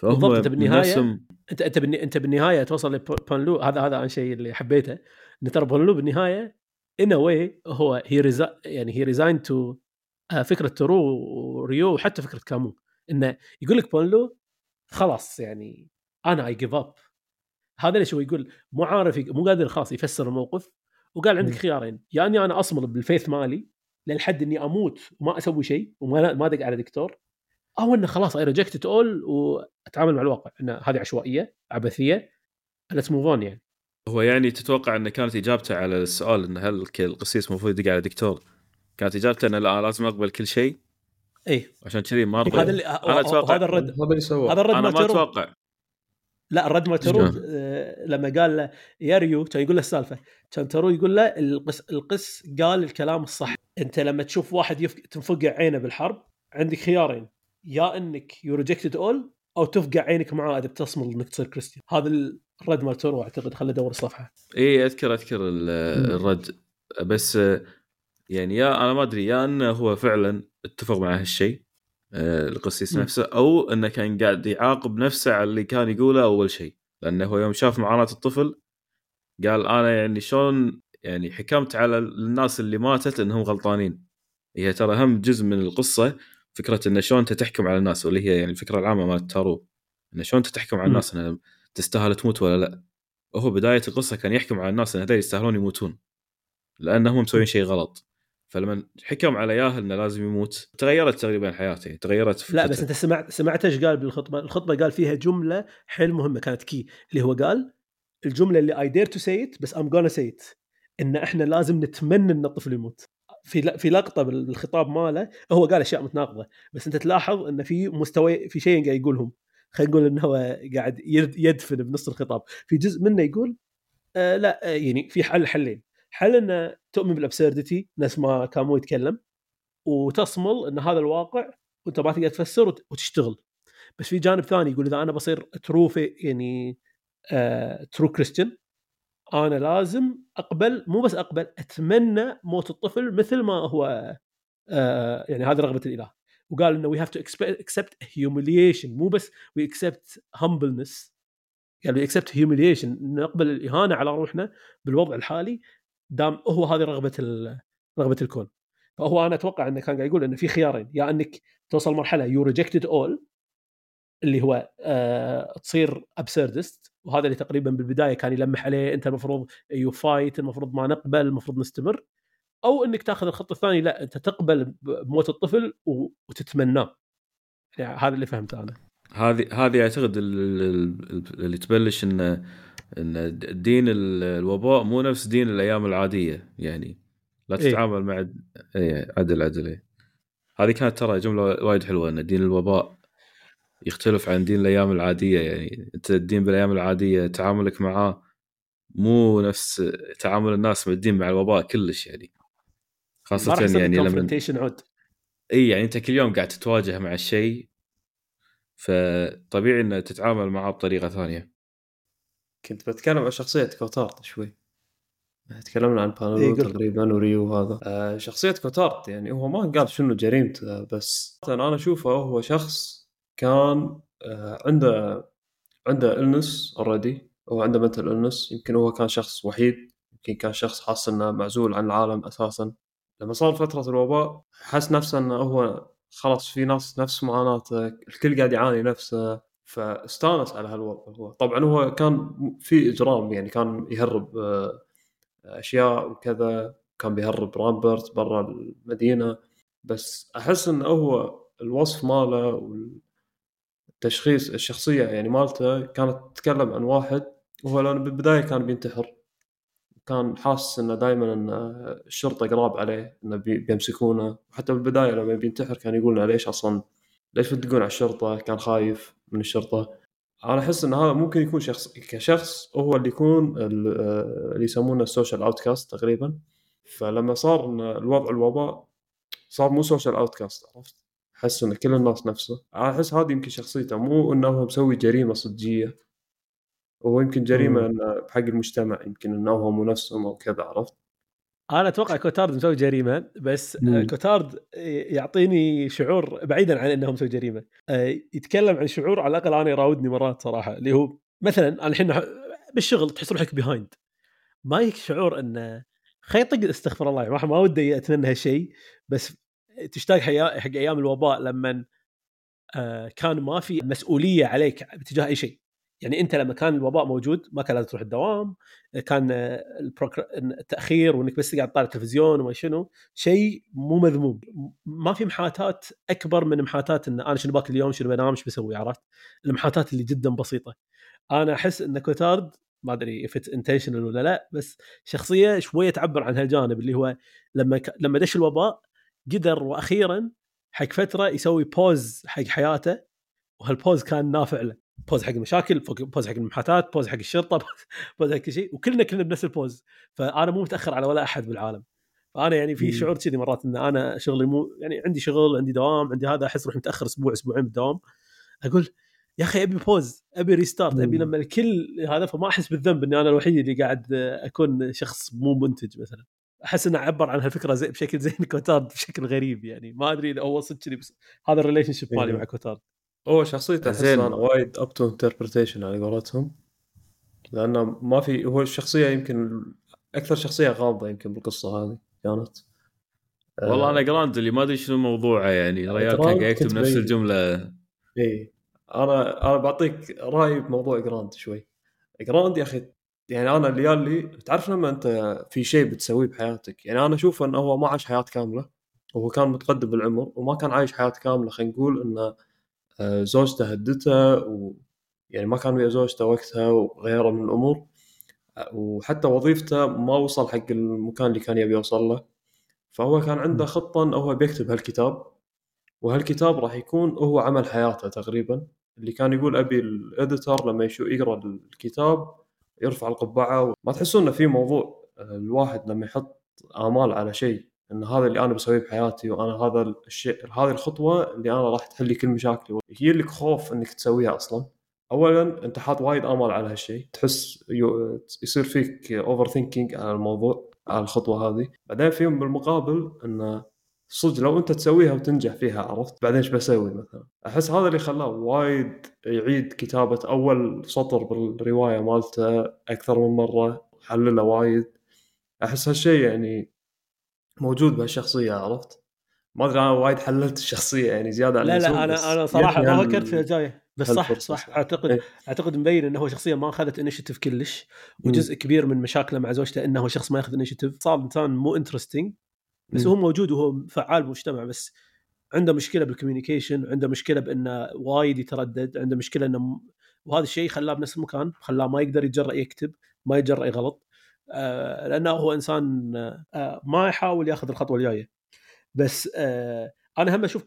بالضبط، أنت من بالنهاية- نفسهم أنت أنت. أنت بالنهاية توصل لبانلو هذا هذا الشيء اللي حبيته إن ترى بانلو بالنهاية in a way هو he resi... يعني he resign to فكرة تارو وريو وحتى فكرة كامو إنه يقول لك بانلو خلاص يعني أنا I give up هذا ليش هو يقول مو عارف مو قادر خلاص يفسر الموقف وقال عندك. خيارين يا إني أنا اصمل بال faith مالي للحد إني أموت وما أسوي شيء وما ما أدق على دكتور أو إنه خلاص I reject all وأتعامل مع الواقع. ان هذه عشوائية عبثية let's move on يعني. هو يعني تتوقع إنه كانت إجابته على السؤال إنه هل القسيس المفروض يدق على دكتور؟ كانت إجابته إنه لا لازم أقبل كل شيء. إيه. عشان كذي ما رضي هذا اللي أنا أتوقع هذا الرد هذا الرد أنا ما أتوقع. لا الرد مال تارو آه، لما قال له يا ريو كان يقول له السالفة. كان تارو يقول له القس القس قال الكلام الصح. أنت لما تشوف واحد يفق... تنفقع عينه بالحرب عندك خيارين. يا إنك you rejected all أو تفقع عينك معاه إذا بتصمل إنك تصير كريستيان هذا الرد مال تارو أعتقد خلي ادور الصفحة. إي أذكر أذكر ال- الرد. بس يعني يا أنا ما أدري يا انه هو فعلا اتفق مع هالشيء آه، القسيس. نفسه أو إنه كان قاعد يعاقب نفسه على اللي كان يقوله أول شيء. لأنه هو يوم شاف معاناة الطفل قال أنا يعني شلون يعني حكمت على الناس اللي ماتت إنهم غلطانين. هي ترى هم جزء من القصة فكرة انه شلون أنت تحكم على الناس واللي هي يعني الفكرة العامة مالت تارو انه شلون أنت تحكم على. الناس انه تستاهل تموت ولا لا. وهو بداية القصة كان يحكم على الناس إن هذول يستاهلون يموتون لانهم مسوين شيء غلط. فلما حكم على ياهل إنه لازم يموت تغيرت تقريبا حياته يعني تغيرت لا فكرته. بس أنت سمعت سمعت إيش قال بالخطبة؟ الخطبة قال فيها جملة حيل مهمة كانت key اللي هو قال الجملة اللي I dare to say بس I'm gonna say إن إحنا لازم نتمنى إن الطفل يموت. في في لقطة بالخطاب ماله هو قال أشياء متناقضة بس أنت تلاحظ ان في مستوى في شيء قاعد يقولهم. خلينا نقول انه هو قاعد يد- يدفن بنص الخطاب. في جزء منه يقول آه لا آه يعني في حل حلين. حل إنه تؤمن بال absurdity نفس ما كامو يتكلم وتصمل إن هذا الواقع وأنت ما تقدر تفسر وت- وتشتغل. بس في جانب ثاني يقول إذا أنا بصير true يعني true Christian أنا لازم أقبل مو بس أقبل أتمنى موت الطفل مثل ما هو آه يعني هذه رغبة الإله. وقال إنه we have to accept humiliation مو بس we accept humbleness قال we accept humiliation نقبل الإهانة على روحنا بالوضع الحالي دام هو هذه رغبة رغبة الكون. فهو أنا أتوقع إنه كان قاعد يقول إنه في خيارين. يا إنك توصل مرحلة you rejected all اللي هو آه تصير absurdist وهذا اللي تقريبا بالبداية كان يلمح عليه أنت المفروض you fight المفروض ما نقبل المفروض نستمر. أو إنك تاخذ الخط الثاني لا أنت تقبل بموت الطفل وتتمناه. يعني هذا اللي فهمته أنا. هذه هذه أعتقد ال- ال- اللي تبلش إن إن دين ال- الوباء مو نفس دين الأيام العادية يعني. لا إيه. تتعامل مع اي عدل عدل إيه. هذه كانت ترى جملة وايد حلوة إن دين الوباء يختلف عن دين الأيام العادية يعني أنت الدين بالأيام العادية تعاملك معاه مو نفس تعامل الناس مع الدين مع الوباء كلش يعني. خاصة يعني لما عود. إي يعني أنت كل يوم قاعد تتواجه مع الشيء فطبيعي إنه تتعامل معاه بطريقة ثانية. كنت بتكلم عن شخصية كوتارد شوي. تكلمنا عن إيه، بانلو قل. تقريبا وريو وهذا. آه شخصية كوتارد يعني هو ما قال شنو جريمته بس أنا أشوفه هو شخص كان آه عنده عنده illness already هو عنده mental illness يمكن هو كان شخص وحيد. يمكن كان شخص حاس إنه معزول عن العالم أساسا. لما صار فترة الوباء حس نفسه إنه هو خلاص في ناس نفس معاناته. الكل قاعد يعاني نفسه. فاستانس على هالوضع هو. طبعا هو كان في إجرام يعني كان يهرب آه، أشياء وكذا. كان بيهرب رامبرت برا المدينة. بس أحس إنه هو الوصف ماله والتشخيص الشخصية يعني مالته كانت تتكلم عن واحد وهو لأنه بالبداية كان بينتحر. كان حاسس إنه دائما إن الشرطة قراب عليه إنه بي- بيمسكونه. وحتى بالبداية لما بينتحر كان يقول لنا ليش أصلا ليش بتدقون على الشرطة؟ كان خايف من الشرطة. أنا أحس إن هذا ممكن يكون شخص كشخص هو اللي يكون ال- اللي يسمونه ال social outcast تقريبا. فلما صار إن الوضع الوباء صار مو social outcast عرفت؟ احس إن كل الناس نفسه. أنا أحس هذه يمكن شخصيته مو إنه هو مسوي جريمة صجية. هو يمكن جريمة. إنه بحق المجتمع يمكن إنه هم نفسهم أو كذا عرفت؟ أنا أتوقع كوتارد مسوي جريمة بس مم. كوتارد يعطيني شعور بعيدا عن إنه مسوي جريمة. آه، يتكلم عن شعور على الأقل أنا يراودني مرات صراحة اللي هو مثلا أنا الحين بالشغل تحس روحك behind ما يك شعور إنه خي طق استغفر الله يعني ما ما ودي أتمنى هالشيء بس تشتاق حق أيام الوباء لما آه، كان ما في مسؤولية عليك باتجاه أي شيء يعني أنت لما كان الوباء موجود ما كان لازم تروح الدوام كان آه،. التاخير وإنك بس قاعد تطالع التلفزيون وما شنو شيء مو مذموم ما في محاتات أكبر من محاتات إن أنا شنو باكل اليوم شنو بنام شو بسوي عرفت المحاتات اللي جدا بسيطة أنا أحس إن كوتارد ما أدري it's intentional ولا لا بس شخصية شوية تعبر عن هالجانب اللي هو لما. لما دش الوباء قدر وأخيرا حق فترة يسوي pause حق حياته وهال pause كان نافع له. pause حق المشاكل pause حق المحاتات pause حق الشرطة pause حق كل شيء وكلنا كلنا بنفس ال pause فأنا مو متأخر على ولا أحد بالعالم. فأنا يعني في. شعور كذي مرات إن أنا شغلي مو يعني عندي شغل عندي دوام عندي هذا أحس روحي متأخر أسبوع أسبوعين بالدوام. أقول يا أخي أبي pause أبي restart أبي. لما الكل هذا فما أحس بالذنب إني أنا الوحيد اللي قاعد أكون شخص مو منتج مثلا. أحس إنه عبر عن هالفكرة زي بشكل زي كوتارد بشكل غريب يعني. ما أدري إذا هو صدق كذي بس هذا ال relationship مالي إيه. مع كوتارد. هو شخصيته أحس زين. أنا وايد up to interpretation على قولتهم. لأنه ما في هو الشخصية يمكن أكثر شخصية غامضة يمكن بالقصة هذه كانت. والله أنا جراند اللي ما أدري شنو موضوعه يعني. الرجال كان قاعد يكتب نفس. الجملة. اي أنا أنا بعطيك رايي بموضوع جراند شوي. جراند يا أخي يعني أنا اللي يالي تعرف لما أنت في شيء بتسويه بحياتك؟ يعني أنا أشوف انه هو ما عاش حياة كاملة وهو كان متقدم بالعمر وما كان عايش حياة كاملة. خلينا نقول انه آه، زوجته هدته و يعني ما كان ويا زوجته وقتها وغيره من الأمور. وحتى وظيفته ما وصل حق المكان اللي كان يبي يوصل له. فهو كان عنده خطة انه هو بيكتب هالكتاب. وهالكتاب راح يكون هو عمل حياته تقريبا. اللي كان يقول أبي ال editor لما يشو يقرأ الكتاب يرفع القبعة ما تحسون إنه في موضوع آه، الواحد لما يحط آمال على شيء إن هذا اللي أنا بسويه بحياتي وأنا هذا الشيء هذه الخطوة اللي أنا راح تحل لي كل مشاكلي. يجي لك خوف إنك تسويها أصلا. اولا أنت حاط وايد آمال على هالشيء. تحس يو- يصير فيك overthinking على الموضوع على الخطوة هذه. بعدين في هم بالمقابل إنه صدق لو انت تسويها وتنجح فيها عرفت؟ بعدين إيش بسوي مثلا؟ أحس هذا اللي خلاه وايد يعيد كتابة أول سطر بالرواية مالته أكثر من مرة حلله وايد. أحس هالشيء يعني موجود بهالشخصية عرفت؟ ما أدري أنا وايد حللت الشخصية يعني زيادة عن لا لا أنا أنا صراحة ما فكرت فيها كذي. بس صح صح. اعتقد إيه. أعتقد مبين إنه هو شخصيه ما أخذت initiative كلش وجزء كبير من مشاكله مع زوجته إنه هو شخص ما ياخذ initiative صار إنسان مو interesting بس. هو موجود وهو فعال بالمجتمع بس عنده مشكلة بال communication عنده مشكلة بأنه وايد يتردد عنده مشكلة إنه. وهذا الشيء خلاه بنفس المكان خلاه ما يقدر يتجرأ يكتب ما يتجرأ يغلط آه لأنه هو إنسان آه ما يحاول يأخذ الخطوة الجاية بس آه أنا هم أشوف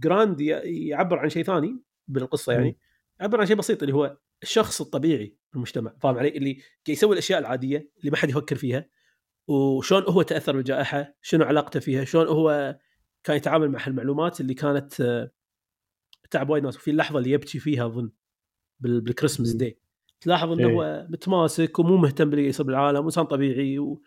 جراند يعبر عن شيء ثاني بالقصة يعني يعبر عن شيء بسيط اللي هو الشخص الطبيعي في المجتمع فاهم علي اللي قاعد يسوي الأشياء العادية اللي ما حد يفكر فيها وشلون هو تأثر بالجائحة شنو علاقته فيها شلون هو كان يتعامل مع هالمعلومات اللي كانت آه، تعب وايد ناس وفي اللحظة اللي يبكي فيها أظن بال- بال Christmas. day تلاحظ إنه إيه. هو متماسك ومو مهتم باللي يصير بالعالم وإنسان طبيعي و...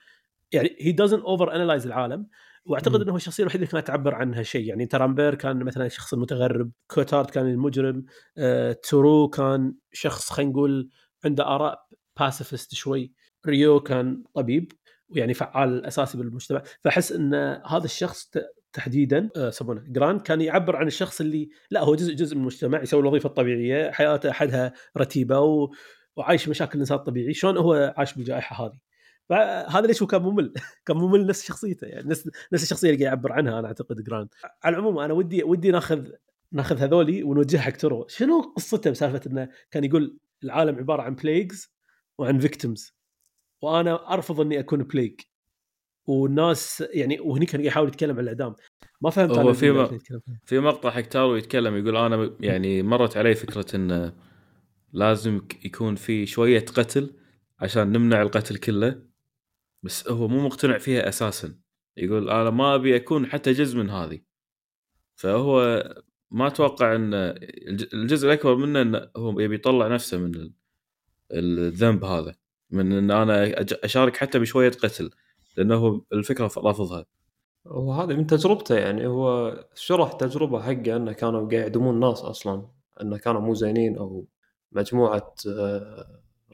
يعني هي doesn't overanalyze العالم وأعتقد. إنه هو الشخصية الوحيدة اللي كانت تعبر عن هالشيء يعني رامبير كان مثلا الشخص المتغرب كوتارد كان المجرم آه، تارو كان شخص خلينا نقول عنده آراء pacifist شوي ريو كان طبيب ويعني فعال أساسي بالمجتمع. فأحس إن هذا الشخص تحديدا آه، يسمونه جراند كان يعبر عن الشخص اللي لا هو جزء جزء من المجتمع يسوي الوظيفة الطبيعية حياته حدها رتيبة و... وعايش مشاكل الإنسان الطبيعي. شلون هو عاش بالجائحة هذه؟ فهذا ليش هو كان ممل كان ممل نفس شخصيته يعني نفس نفس الشخصية اللي قاعد يعبر عنها أنا أعتقد جراند. على العموم أنا ودي ودي ناخذ ناخذ هذولي ونوجهها حق تارو شنو قصته بسالفه إنه كان يقول العالم عبارة عن plagues وعن victims وأنا أرفض إني أكون plague والناس يعني وهني كان يحاول يتكلم عن الإعدام. ما فهمت هو في م-. في مقطع حق تارو يتكلم يقول أنا يعني مرت علي فكرة انه لازم يكون في شوية قتل عشان نمنع القتل كله بس هو مو مقتنع فيها أساسا. يقول أنا ما أبي أكون حتى جزء من هذه. فهو ما أتوقع إن الج- الجزء الأكبر منه انه هو يبي يطلع نفسه من ال- الذنب هذا. من إن أنا أشارك حتى بشوية قتل لأنه الفكرة رافضها. وهذا من تجربته يعني هو شرح تجربة حقه إنه كانوا قاعد يعدمون ناس أصلا إنه كانوا مو زينين أو مجموعة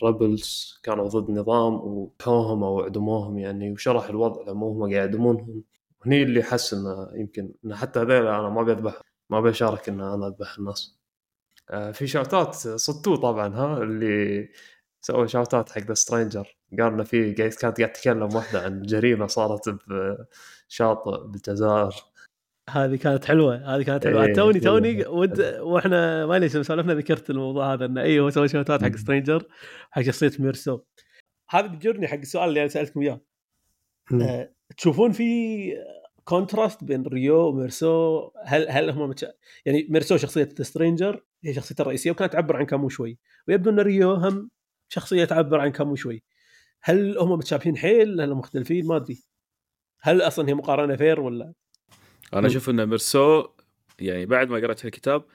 ربلز كانوا ضد نظام وحوهم أو عدموهم يعني وشرح الوضع لما هم قاعد يعدمونهم هني اللي حس إنه يمكن إنه حتى هذول أنا ما بذبح ما بشارك ان أنا أذبح الناس. آه، في shoutout صدتوه طبعا ها اللي سوى shoutout حق The Stranger قال انه في كانت قاعد تتكلم واحدة عن جريمة صارت بشاطئ بالجزائر. هذه كانت حلوة هذه كانت حلوة. إيه، توني. توني ود وإحنا ما ليش سولفنا ذكرت الموضوع هذا إنه أيوه سوى shoutout حق. Stranger حق شخصية ميرسو. هذا بيجرني حق السؤال اللي أنا سألتكم إياه. آه، تشوفون في contrast بين ريو وميرسو؟ هل هل هم متش... يعني ميرسو شخصية Stranger هي شخصيته الرئيسية وكانت تعبر عن كامو شوي. ويبدو إن ريو هم شخصية تعبر عن كامو شوي. هل هم متشابهين حيل؟ هل مختلفين؟ ما أدري. هل أصلا هي مقارنة fair ولا؟ أنا أشوف إن ميرسو يعني بعد ما قرأت الكتاب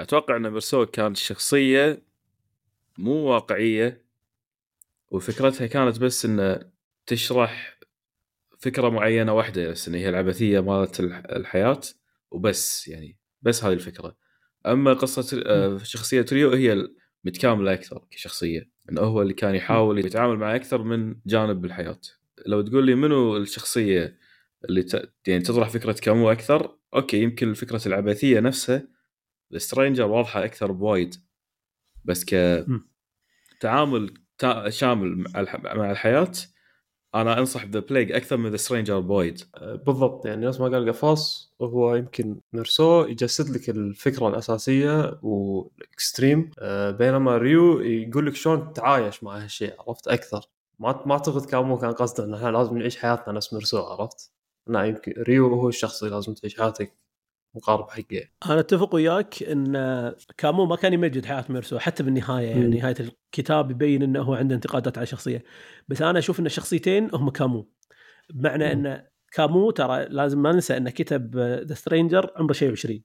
أتوقع إن ميرسو كانت شخصية مو واقعية وفكرتها كانت بس إنه تشرح فكرة معينة واحدة بس إن هي العبثية مالت الح- الحياة وبس يعني بس هذه الفكرة. أما قصة آه، شخصية ريو هي متكاملة أكثر كشخصية. إنه هو اللي كان يحاول يتعامل مع أكثر من جانب بالحياة لو تقول لي منو الشخصية اللي ت... يعني تطرح فكرة كامو أكثر أوكي يمكن فكره العبثية نفسها ال Stranger واضحة أكثر بوايد بس كتعامل تا... شامل. مع الحياة أنا أنصح ب The Plague أكثر من The Stranger بوايد بالضبط يعني نفس ما قال قفاص هو يمكن ميرسو يجسد لك الفكرة الأساسية وال extreme آه، بينما ريو يقول لك شلون تتعايش مع هالشيء عرفت؟ أكثر. ما ما أعتقد كامو كان قصده ان إحنا لازم نعيش حياتنا نفس ميرسو عرفت؟ لا يمكن ريو هو الشخص اللي لازم تعيش حياتك مقارب حقه أنا أتفق وياك إن كامو ما كان يمجد حياة ميرسو حتى بالنهاية يعني. نهاية الكتاب يبين إنه هو عنده انتقادات على الشخصية. بس أنا أشوف إن الشخصيتين هم كامو. بمعنى. إن كامو ترى لازم ما ننسى إنه كتب The Stranger عمره شيء 20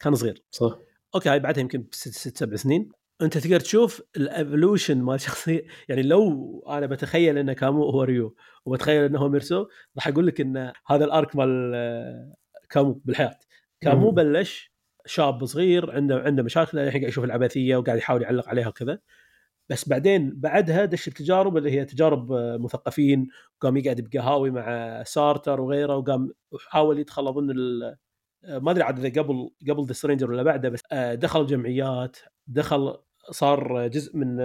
كان صغير. صح. أوكي هاي بعدها يمكن بست ست سبع سنين. أنت تقدر تشوف ال evolution مال شخصيه يعني لو أنا بتخيل إن كامو هو ريو وبتخيل إنه هو ميرسو راح أقول لك إن هذا ال arc مال آه، كامو بالحياة. كامو مم. بلش شاب صغير عنده عنده مشاكل الحين قاعد يشوف العبثية وقاعد يحاول يعلق عليها وكذا بس بعدين بعدها دش التجارب اللي هي تجارب آه، مثقفين وقام يقعد بقهاوي مع سارتر وغيره وقام حاول يدخل أظن آه، ما أدري عاد إذا قبل قبل The Stranger ولا بعده بس آه، دخل جمعيات دخل صار جزء من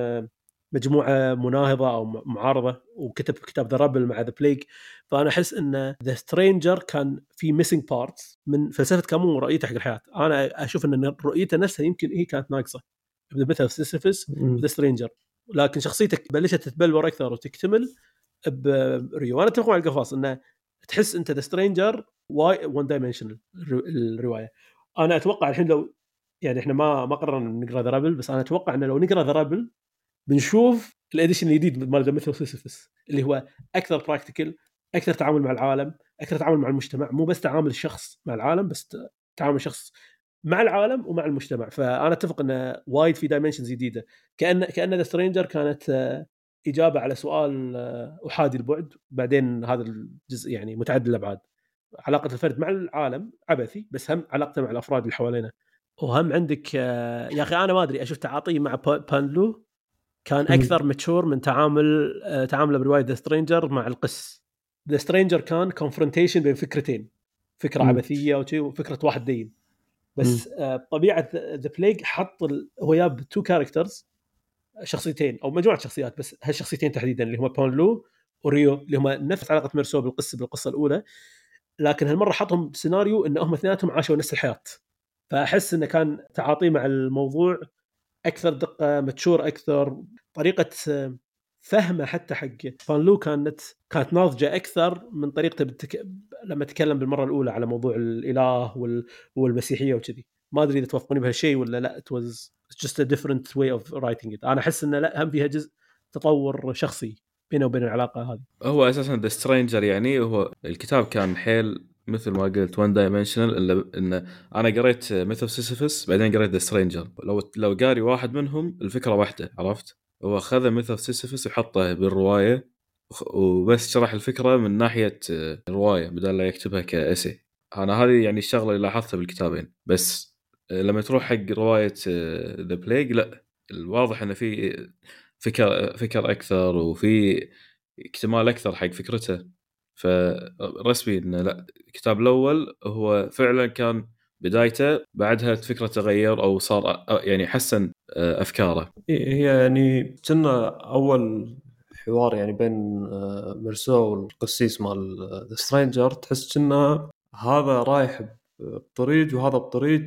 مجموعة مناهضة أو معارضة وكتب كتاب The Rebel مع The Plague فأنا أحس إن The Stranger كان في missing parts من فلسفة كامو ورؤيته حق الحياة. أنا أشوف إن رؤيته نفسها يمكن هي كانت ناقصة. مثل Sisyphus. The Stranger لكن شخصيتك بلشت تتبلور أكثر وتكتمل بريو وأنا أتفق مع القفاص انه تحس انت The Stranger وايد one dimensional الرواية. أنا أتوقع الحين لو يعني إحنا ما ما قررنا نقرأ The Rebel بس أنا أتوقع انه لو نقرأ The Rebel بنشوف ال edition الجديد مال The Myth of Sisyphus اللي هو أكثر practical أكثر تعامل مع العالم أكثر تعامل مع المجتمع مو بس تعامل الشخص مع العالم بس تعامل شخص مع العالم ومع المجتمع. فأنا أتفق إنه وايد في dimensions جديدة. كان كأن The Stranger كانت آه، إجابة على سؤال آه، أحادي البعد بعدين هذا الجزء يعني متعدد الابعاد علاقة الفرد مع العالم عبثي بس هم علاقته مع الأفراد اللي حوالينه وهم عندك آه، يا أخي أنا ما أدري أشوف تعاطيه مع با- بانلو كان. أكثر mature من تعامل آه، تعامله بروايه The Stranger مع القس. The Stranger كان confrontation بين فكرتين فكرة مم. عبثية وشي وفكرة واحد دين. بس آه، طبيعة The Plague حط ال- هو جاب two characters شخصيتين أو مجموعة شخصيات بس هالشخصيتين تحديدا اللي هم بانلو وريو اللي هم نفس علاقة ميرسو بالقصة بالقصة الأولى. لكن هالمرة حطهم بسيناريو إن هم اثنيناتهم عاشوا نفس الحياة. فأحس إنه كان تعاطيه مع الموضوع أكثر دقة mature أكثر طريقة آه، فهمه حتى حق بانلو كانت كانت ناضجة أكثر من طريقته بالتك... لما تكلم بالمرة الأولى على موضوع الإله وال... والمسيحية وكذي. ما أدري إذا توافقوني بهالشيء ولا لا was just a different way of writing it. أنا أحس انه لا هم فيها جزء تطور شخصي بينه وبين العلاقة هذه. هو أساسا The Stranger يعني هو الكتاب كان حيل مثل ما قلت one dimensional إلا إن أنا قريت Myth of Sisyphus بعدين قريت The Stranger لو لو قاري واحد منهم الفكرة واحدة عرفت؟ هو أخذ Myth of Sisyphus وحطه بالرواية وبس شرح الفكرة من ناحية آه، الرواية بدل لا يكتبها ك essay. أنا هذه يعني الشغلة اللي لاحظتها بالكتابين. بس آه، لما تروح حق رواية The Plague لا الواضح انه في فكر فكر أكثر وفي اكتمال أكثر حق فكرته. فرسمي إنه لا الكتاب الأول هو فعلا كان بدايته بعدها فكرة تغير أو صار يعني حسن آه، أفكاره. هي يعني كنا أول حوار يعني بين آه، ميرسو والقسيس مال The Stranger تحس كنا هذا رايح بطريق وهذا بطريق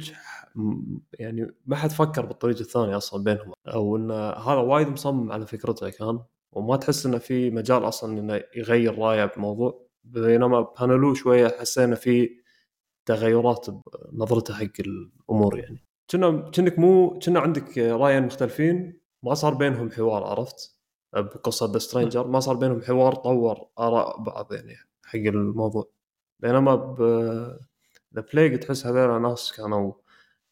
يعني ما حد فكر بالطريق الثاني أصلا بينهم. أو إن هذا وايد مصمم على فكرته كان. وما تحس إنه في مجال أصلا إنه يغير رأيه بالموضوع بينما بانلو شوية حسينا في تغيرات بنظرته حق الأمور يعني. كنا كأنك مو كنا عندك رأيين مختلفين ما صار بينهم حوار عرفت؟ بقصة The Stranger ما صار بينهم حوار طور آراء بعض يعني حق الموضوع. بينما ب The Plague تحس هذول ناس كانوا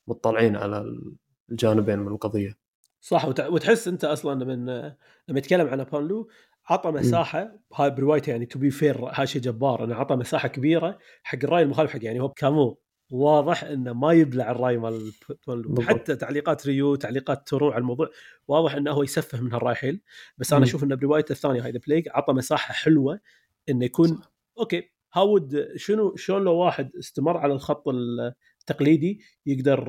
مطلعين على الجانبين من القضية. صح وت- وتحس أنت أصلا من لما يتكلم عن بانلو عطى مساحة هاي بروايته يعني to be fair هذا شيء جبار إنه عطى مساحة كبيرة حق الرأي المخالف حق يعني هو كامو واضح إنه ما يبلع الرأي مال. حتى تعليقات ريو تعليقات ترو على الموضوع واضح إنه هو يسفه من هالرأي حيل بس أنا مم. أشوف انه بروايته الثانية هاي The Plague عطى مساحة حلوة إنه يكون okay how would شنو شلون لو واحد استمر على الخط التقليدي يقدر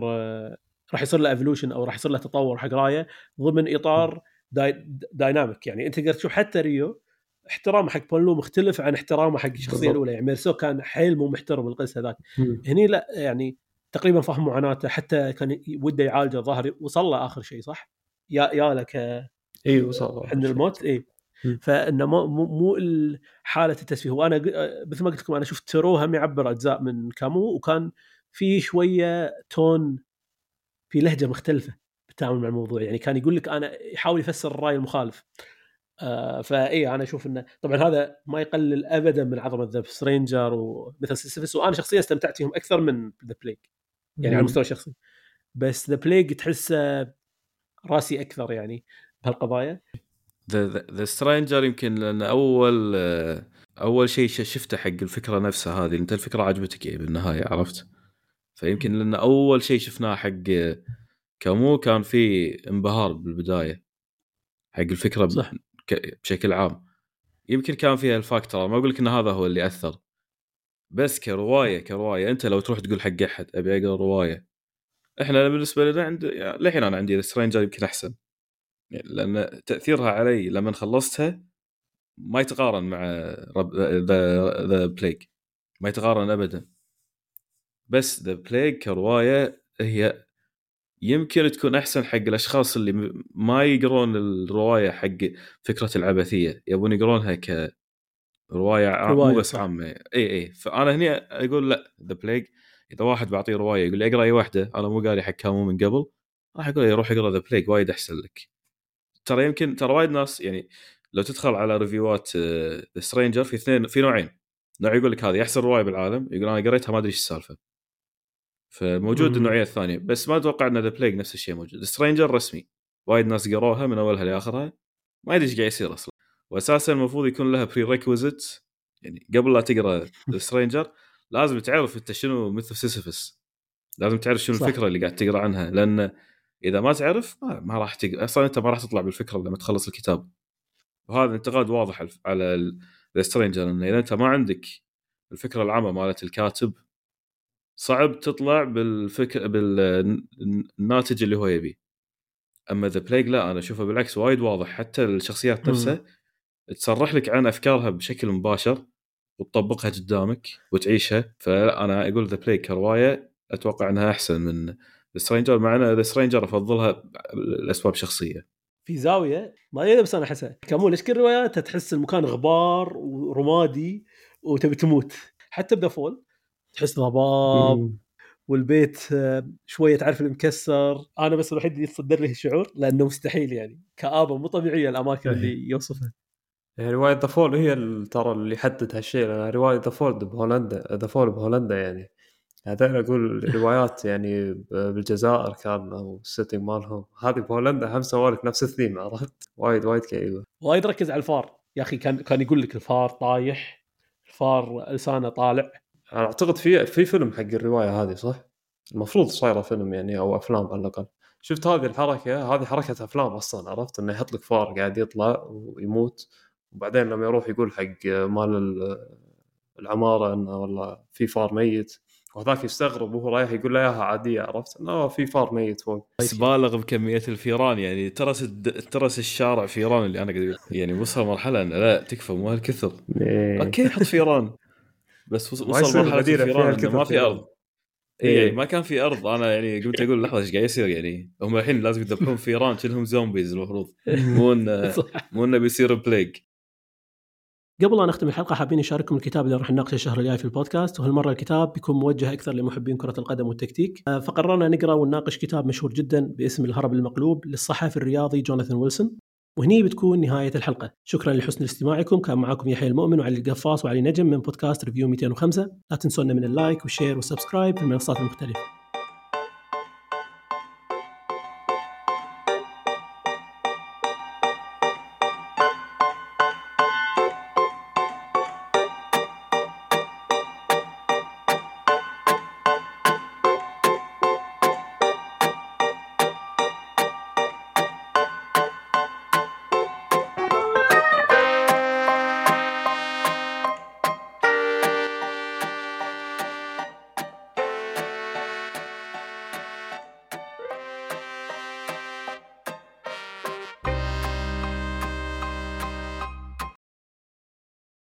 راح يصير له evolution أو راح يصير له تطور حق رايه ضمن إطار dy- dynamic يعني أنت تقدر تشوف حتى ريو احترامه حق بانلو مختلف عن احترامه حق الشخصية. الأولى يعني ميرسو كان حيل مو محترم القس ذاك مم. هني لا يعني تقريبا فهم معاناته حتى كان وده يعالجه ظاهر وصل له آخر شيء صح؟ يا يا لك اي وصل عند الموت اي. فإنه مو مو, مو ال- حاله التسفيه وأنا مثل ما قلت لكم أنا شفت ترو هم يعبر أجزاء من كامو وكان في شوية tone في لهجة مختلفة بالتعامل مع الموضوع. يعني كان يقول لك أنا يحاول يفسر الرأي المخالف. آه فاي أنا أشوف إنه طبعا هذا ما يقلل ابدا من عظمة The Stranger و Myth of Sisyphus وأنا شخصيا استمتعت فيهم أكثر من The Plague يعني على المستوى الشخصي بس The Plague تحسه راسي أكثر يعني بهالقضايا. The The Stranger يمكن لأن أول آه، أول شيء شفته حق الفكرة نفسها هذه. أنت الفكرة عجبتك يعني بالنهاية؟ عرفت؟ فيمكن لأن أول شيء شفناه حق كامو كان في انبهار بالبداية حق الفكرة صح. بشكل عام. يمكن كان فيها ال factor ما أقول لك إن هذا هو اللي أثر. بس كرواية كرواية أنت لو تروح تقول حق أحد أبي أقرأ رواية. إحنا بالنسبة لنا عند للحين أنا عندي Stranger يمكن أحسن. يعني لأن تأثيرها علي لما خلصتها ما يتقارن مع The The Plague ما يتقارن ابدا. بس The Plague كرواية هي يمكن تكون أحسن حق الأشخاص اللي ما يقرون الرواية حق فكرة العبثية يبون يقرونها عام رواية، مو بس. عامة. إي إي. فأنا هنا أقول لأ The Plague إذا واحد بعطيه رواية يقول لي أقرأ أي واحدة؟ أنا مو قاري حق كامو من قبل. راح أقول له روح اقرأ The Plague وايد أحسن لك. ترى يمكن ترى وايد ناس يعني لو تدخل على review ات The Stranger في اثنين في نوعين. نوع يقول لك هذه أحسن رواية بالعالم يقول أنا قريتها ما أدري إيش السالفة. فموجود. النوعية الثانية بس ما أتوقع إن The Plague نفس الشيء موجود. Stranger رسمي. وايد ناس قروها من أولها لآخرها. ما أدري إيش قاعد يصير أصلا. واساسا المفروض يكون لها prerequisite يعني قبل لا تقرأ Stranger لازم تعرف أنت شنو Myth of Sisyphus لازم تعرف شنو صح. الفكرة اللي قاعد تقرأ عنها. لأن إذا ما تعرف ما, ما راح تقرا أصلا أنت ما راح تطلع بالفكرة لما تخلص الكتاب. وهذا انتقاد واضح على- على The Stranger انه إذا أنت ما عندك الفكرة العامة مالت الكاتب صعب تطلع بالفكر بالناتج اللي هو يبي أما The Plague لا أنا أشوفه بالعكس وايد واضح. حتى الشخصيات. نفسها تصرح لك عن أفكارها بشكل مباشر وتطبقها قدامك وتعيشها. فأنا أقول The Plague كرواية أتوقع أنها أحسن من The Stranger مع أن The Stranger أفضلها لاسباب شخصية. في زاوية ما أدري بس أنا أحسها. كامو ليش كل رواياتها تحس المكان غبار ورمادي وتبي تموت. حتى ب The Fall تحس ضباب. والبيت آه، شوية تعرف المكسر أنا بس الوحيد اللي يتصدر لي الشعور لأنه مستحيل يعني. كآبة مو طبيعية الأماكن اللي يوصفها. يعني رواية The Fall هي ترى اللي حدد هالشيء لأن رواية The Fall بهولندا The Fall بهولندا يعني. هذول أقول روايات يعني بالجزائر كان أو ال setting مالهم. هذه بهولندا هم سووا لك نفس الثيم عرفت؟ وايد وايد كئيبة. وايد ركز على الفار. يا أخي كان كان يقول لك الفار طايح الفار لسانه طالع. أنا أعتقد في في فيلم حق الرواية هذه صح؟ المفروض صايرة فيلم يعني أو أفلام على الأقل شفت هذه الحركة هذه حركة أفلام أصلا عرفت إنه يحط لك فار قاعد يطلع ويموت وبعدين لما يروح يقول حق مال ال- العمارة إنه والله في فار ميت وهذاك يستغرب وهو رايح يقول له اياها عادية عرفت إنه في فار ميت فوق بس بالغ بكمية الفيران يعني ترس الد... ترس الشارع فيران اللي أنا قاعد. يعني وصل مرحلة إنه لا تكفى مو هالكثر إيه. okay حط فيران بس وصل مرحلة فيها الفيران الكثر ما في. أرض. اي يعني ما كان في أرض. أنا يعني قمت أقول لحظة إيش قاعد يصير يعني؟ هم الحين لازم يذبحون فيران كلهم zombies المفروض. مو انه. مو إنه بيصير plague قبل لا نختم الحلقة حابين نشارككم الكتاب اللي راح نناقشه الشهر الجاي في البودكاست. وهالمرة الكتاب بيكون موجه أكثر لمحبين كرة القدم والتكتيك. آه، فقررنا نقرأ ونناقش كتاب مشهور جدا باسم الهرم المقلوب للصحفي الرياضي جوناثان ويلسون. وهني بتكون نهاية الحلقة. شكرا لحسن استماعكم. كان معكم يحيى المؤمن وعلي القفاص وعلي نجم من بودكاست Review 205 لا تنسونا من ال like وال share وال subscribe في المنصات المختلفة.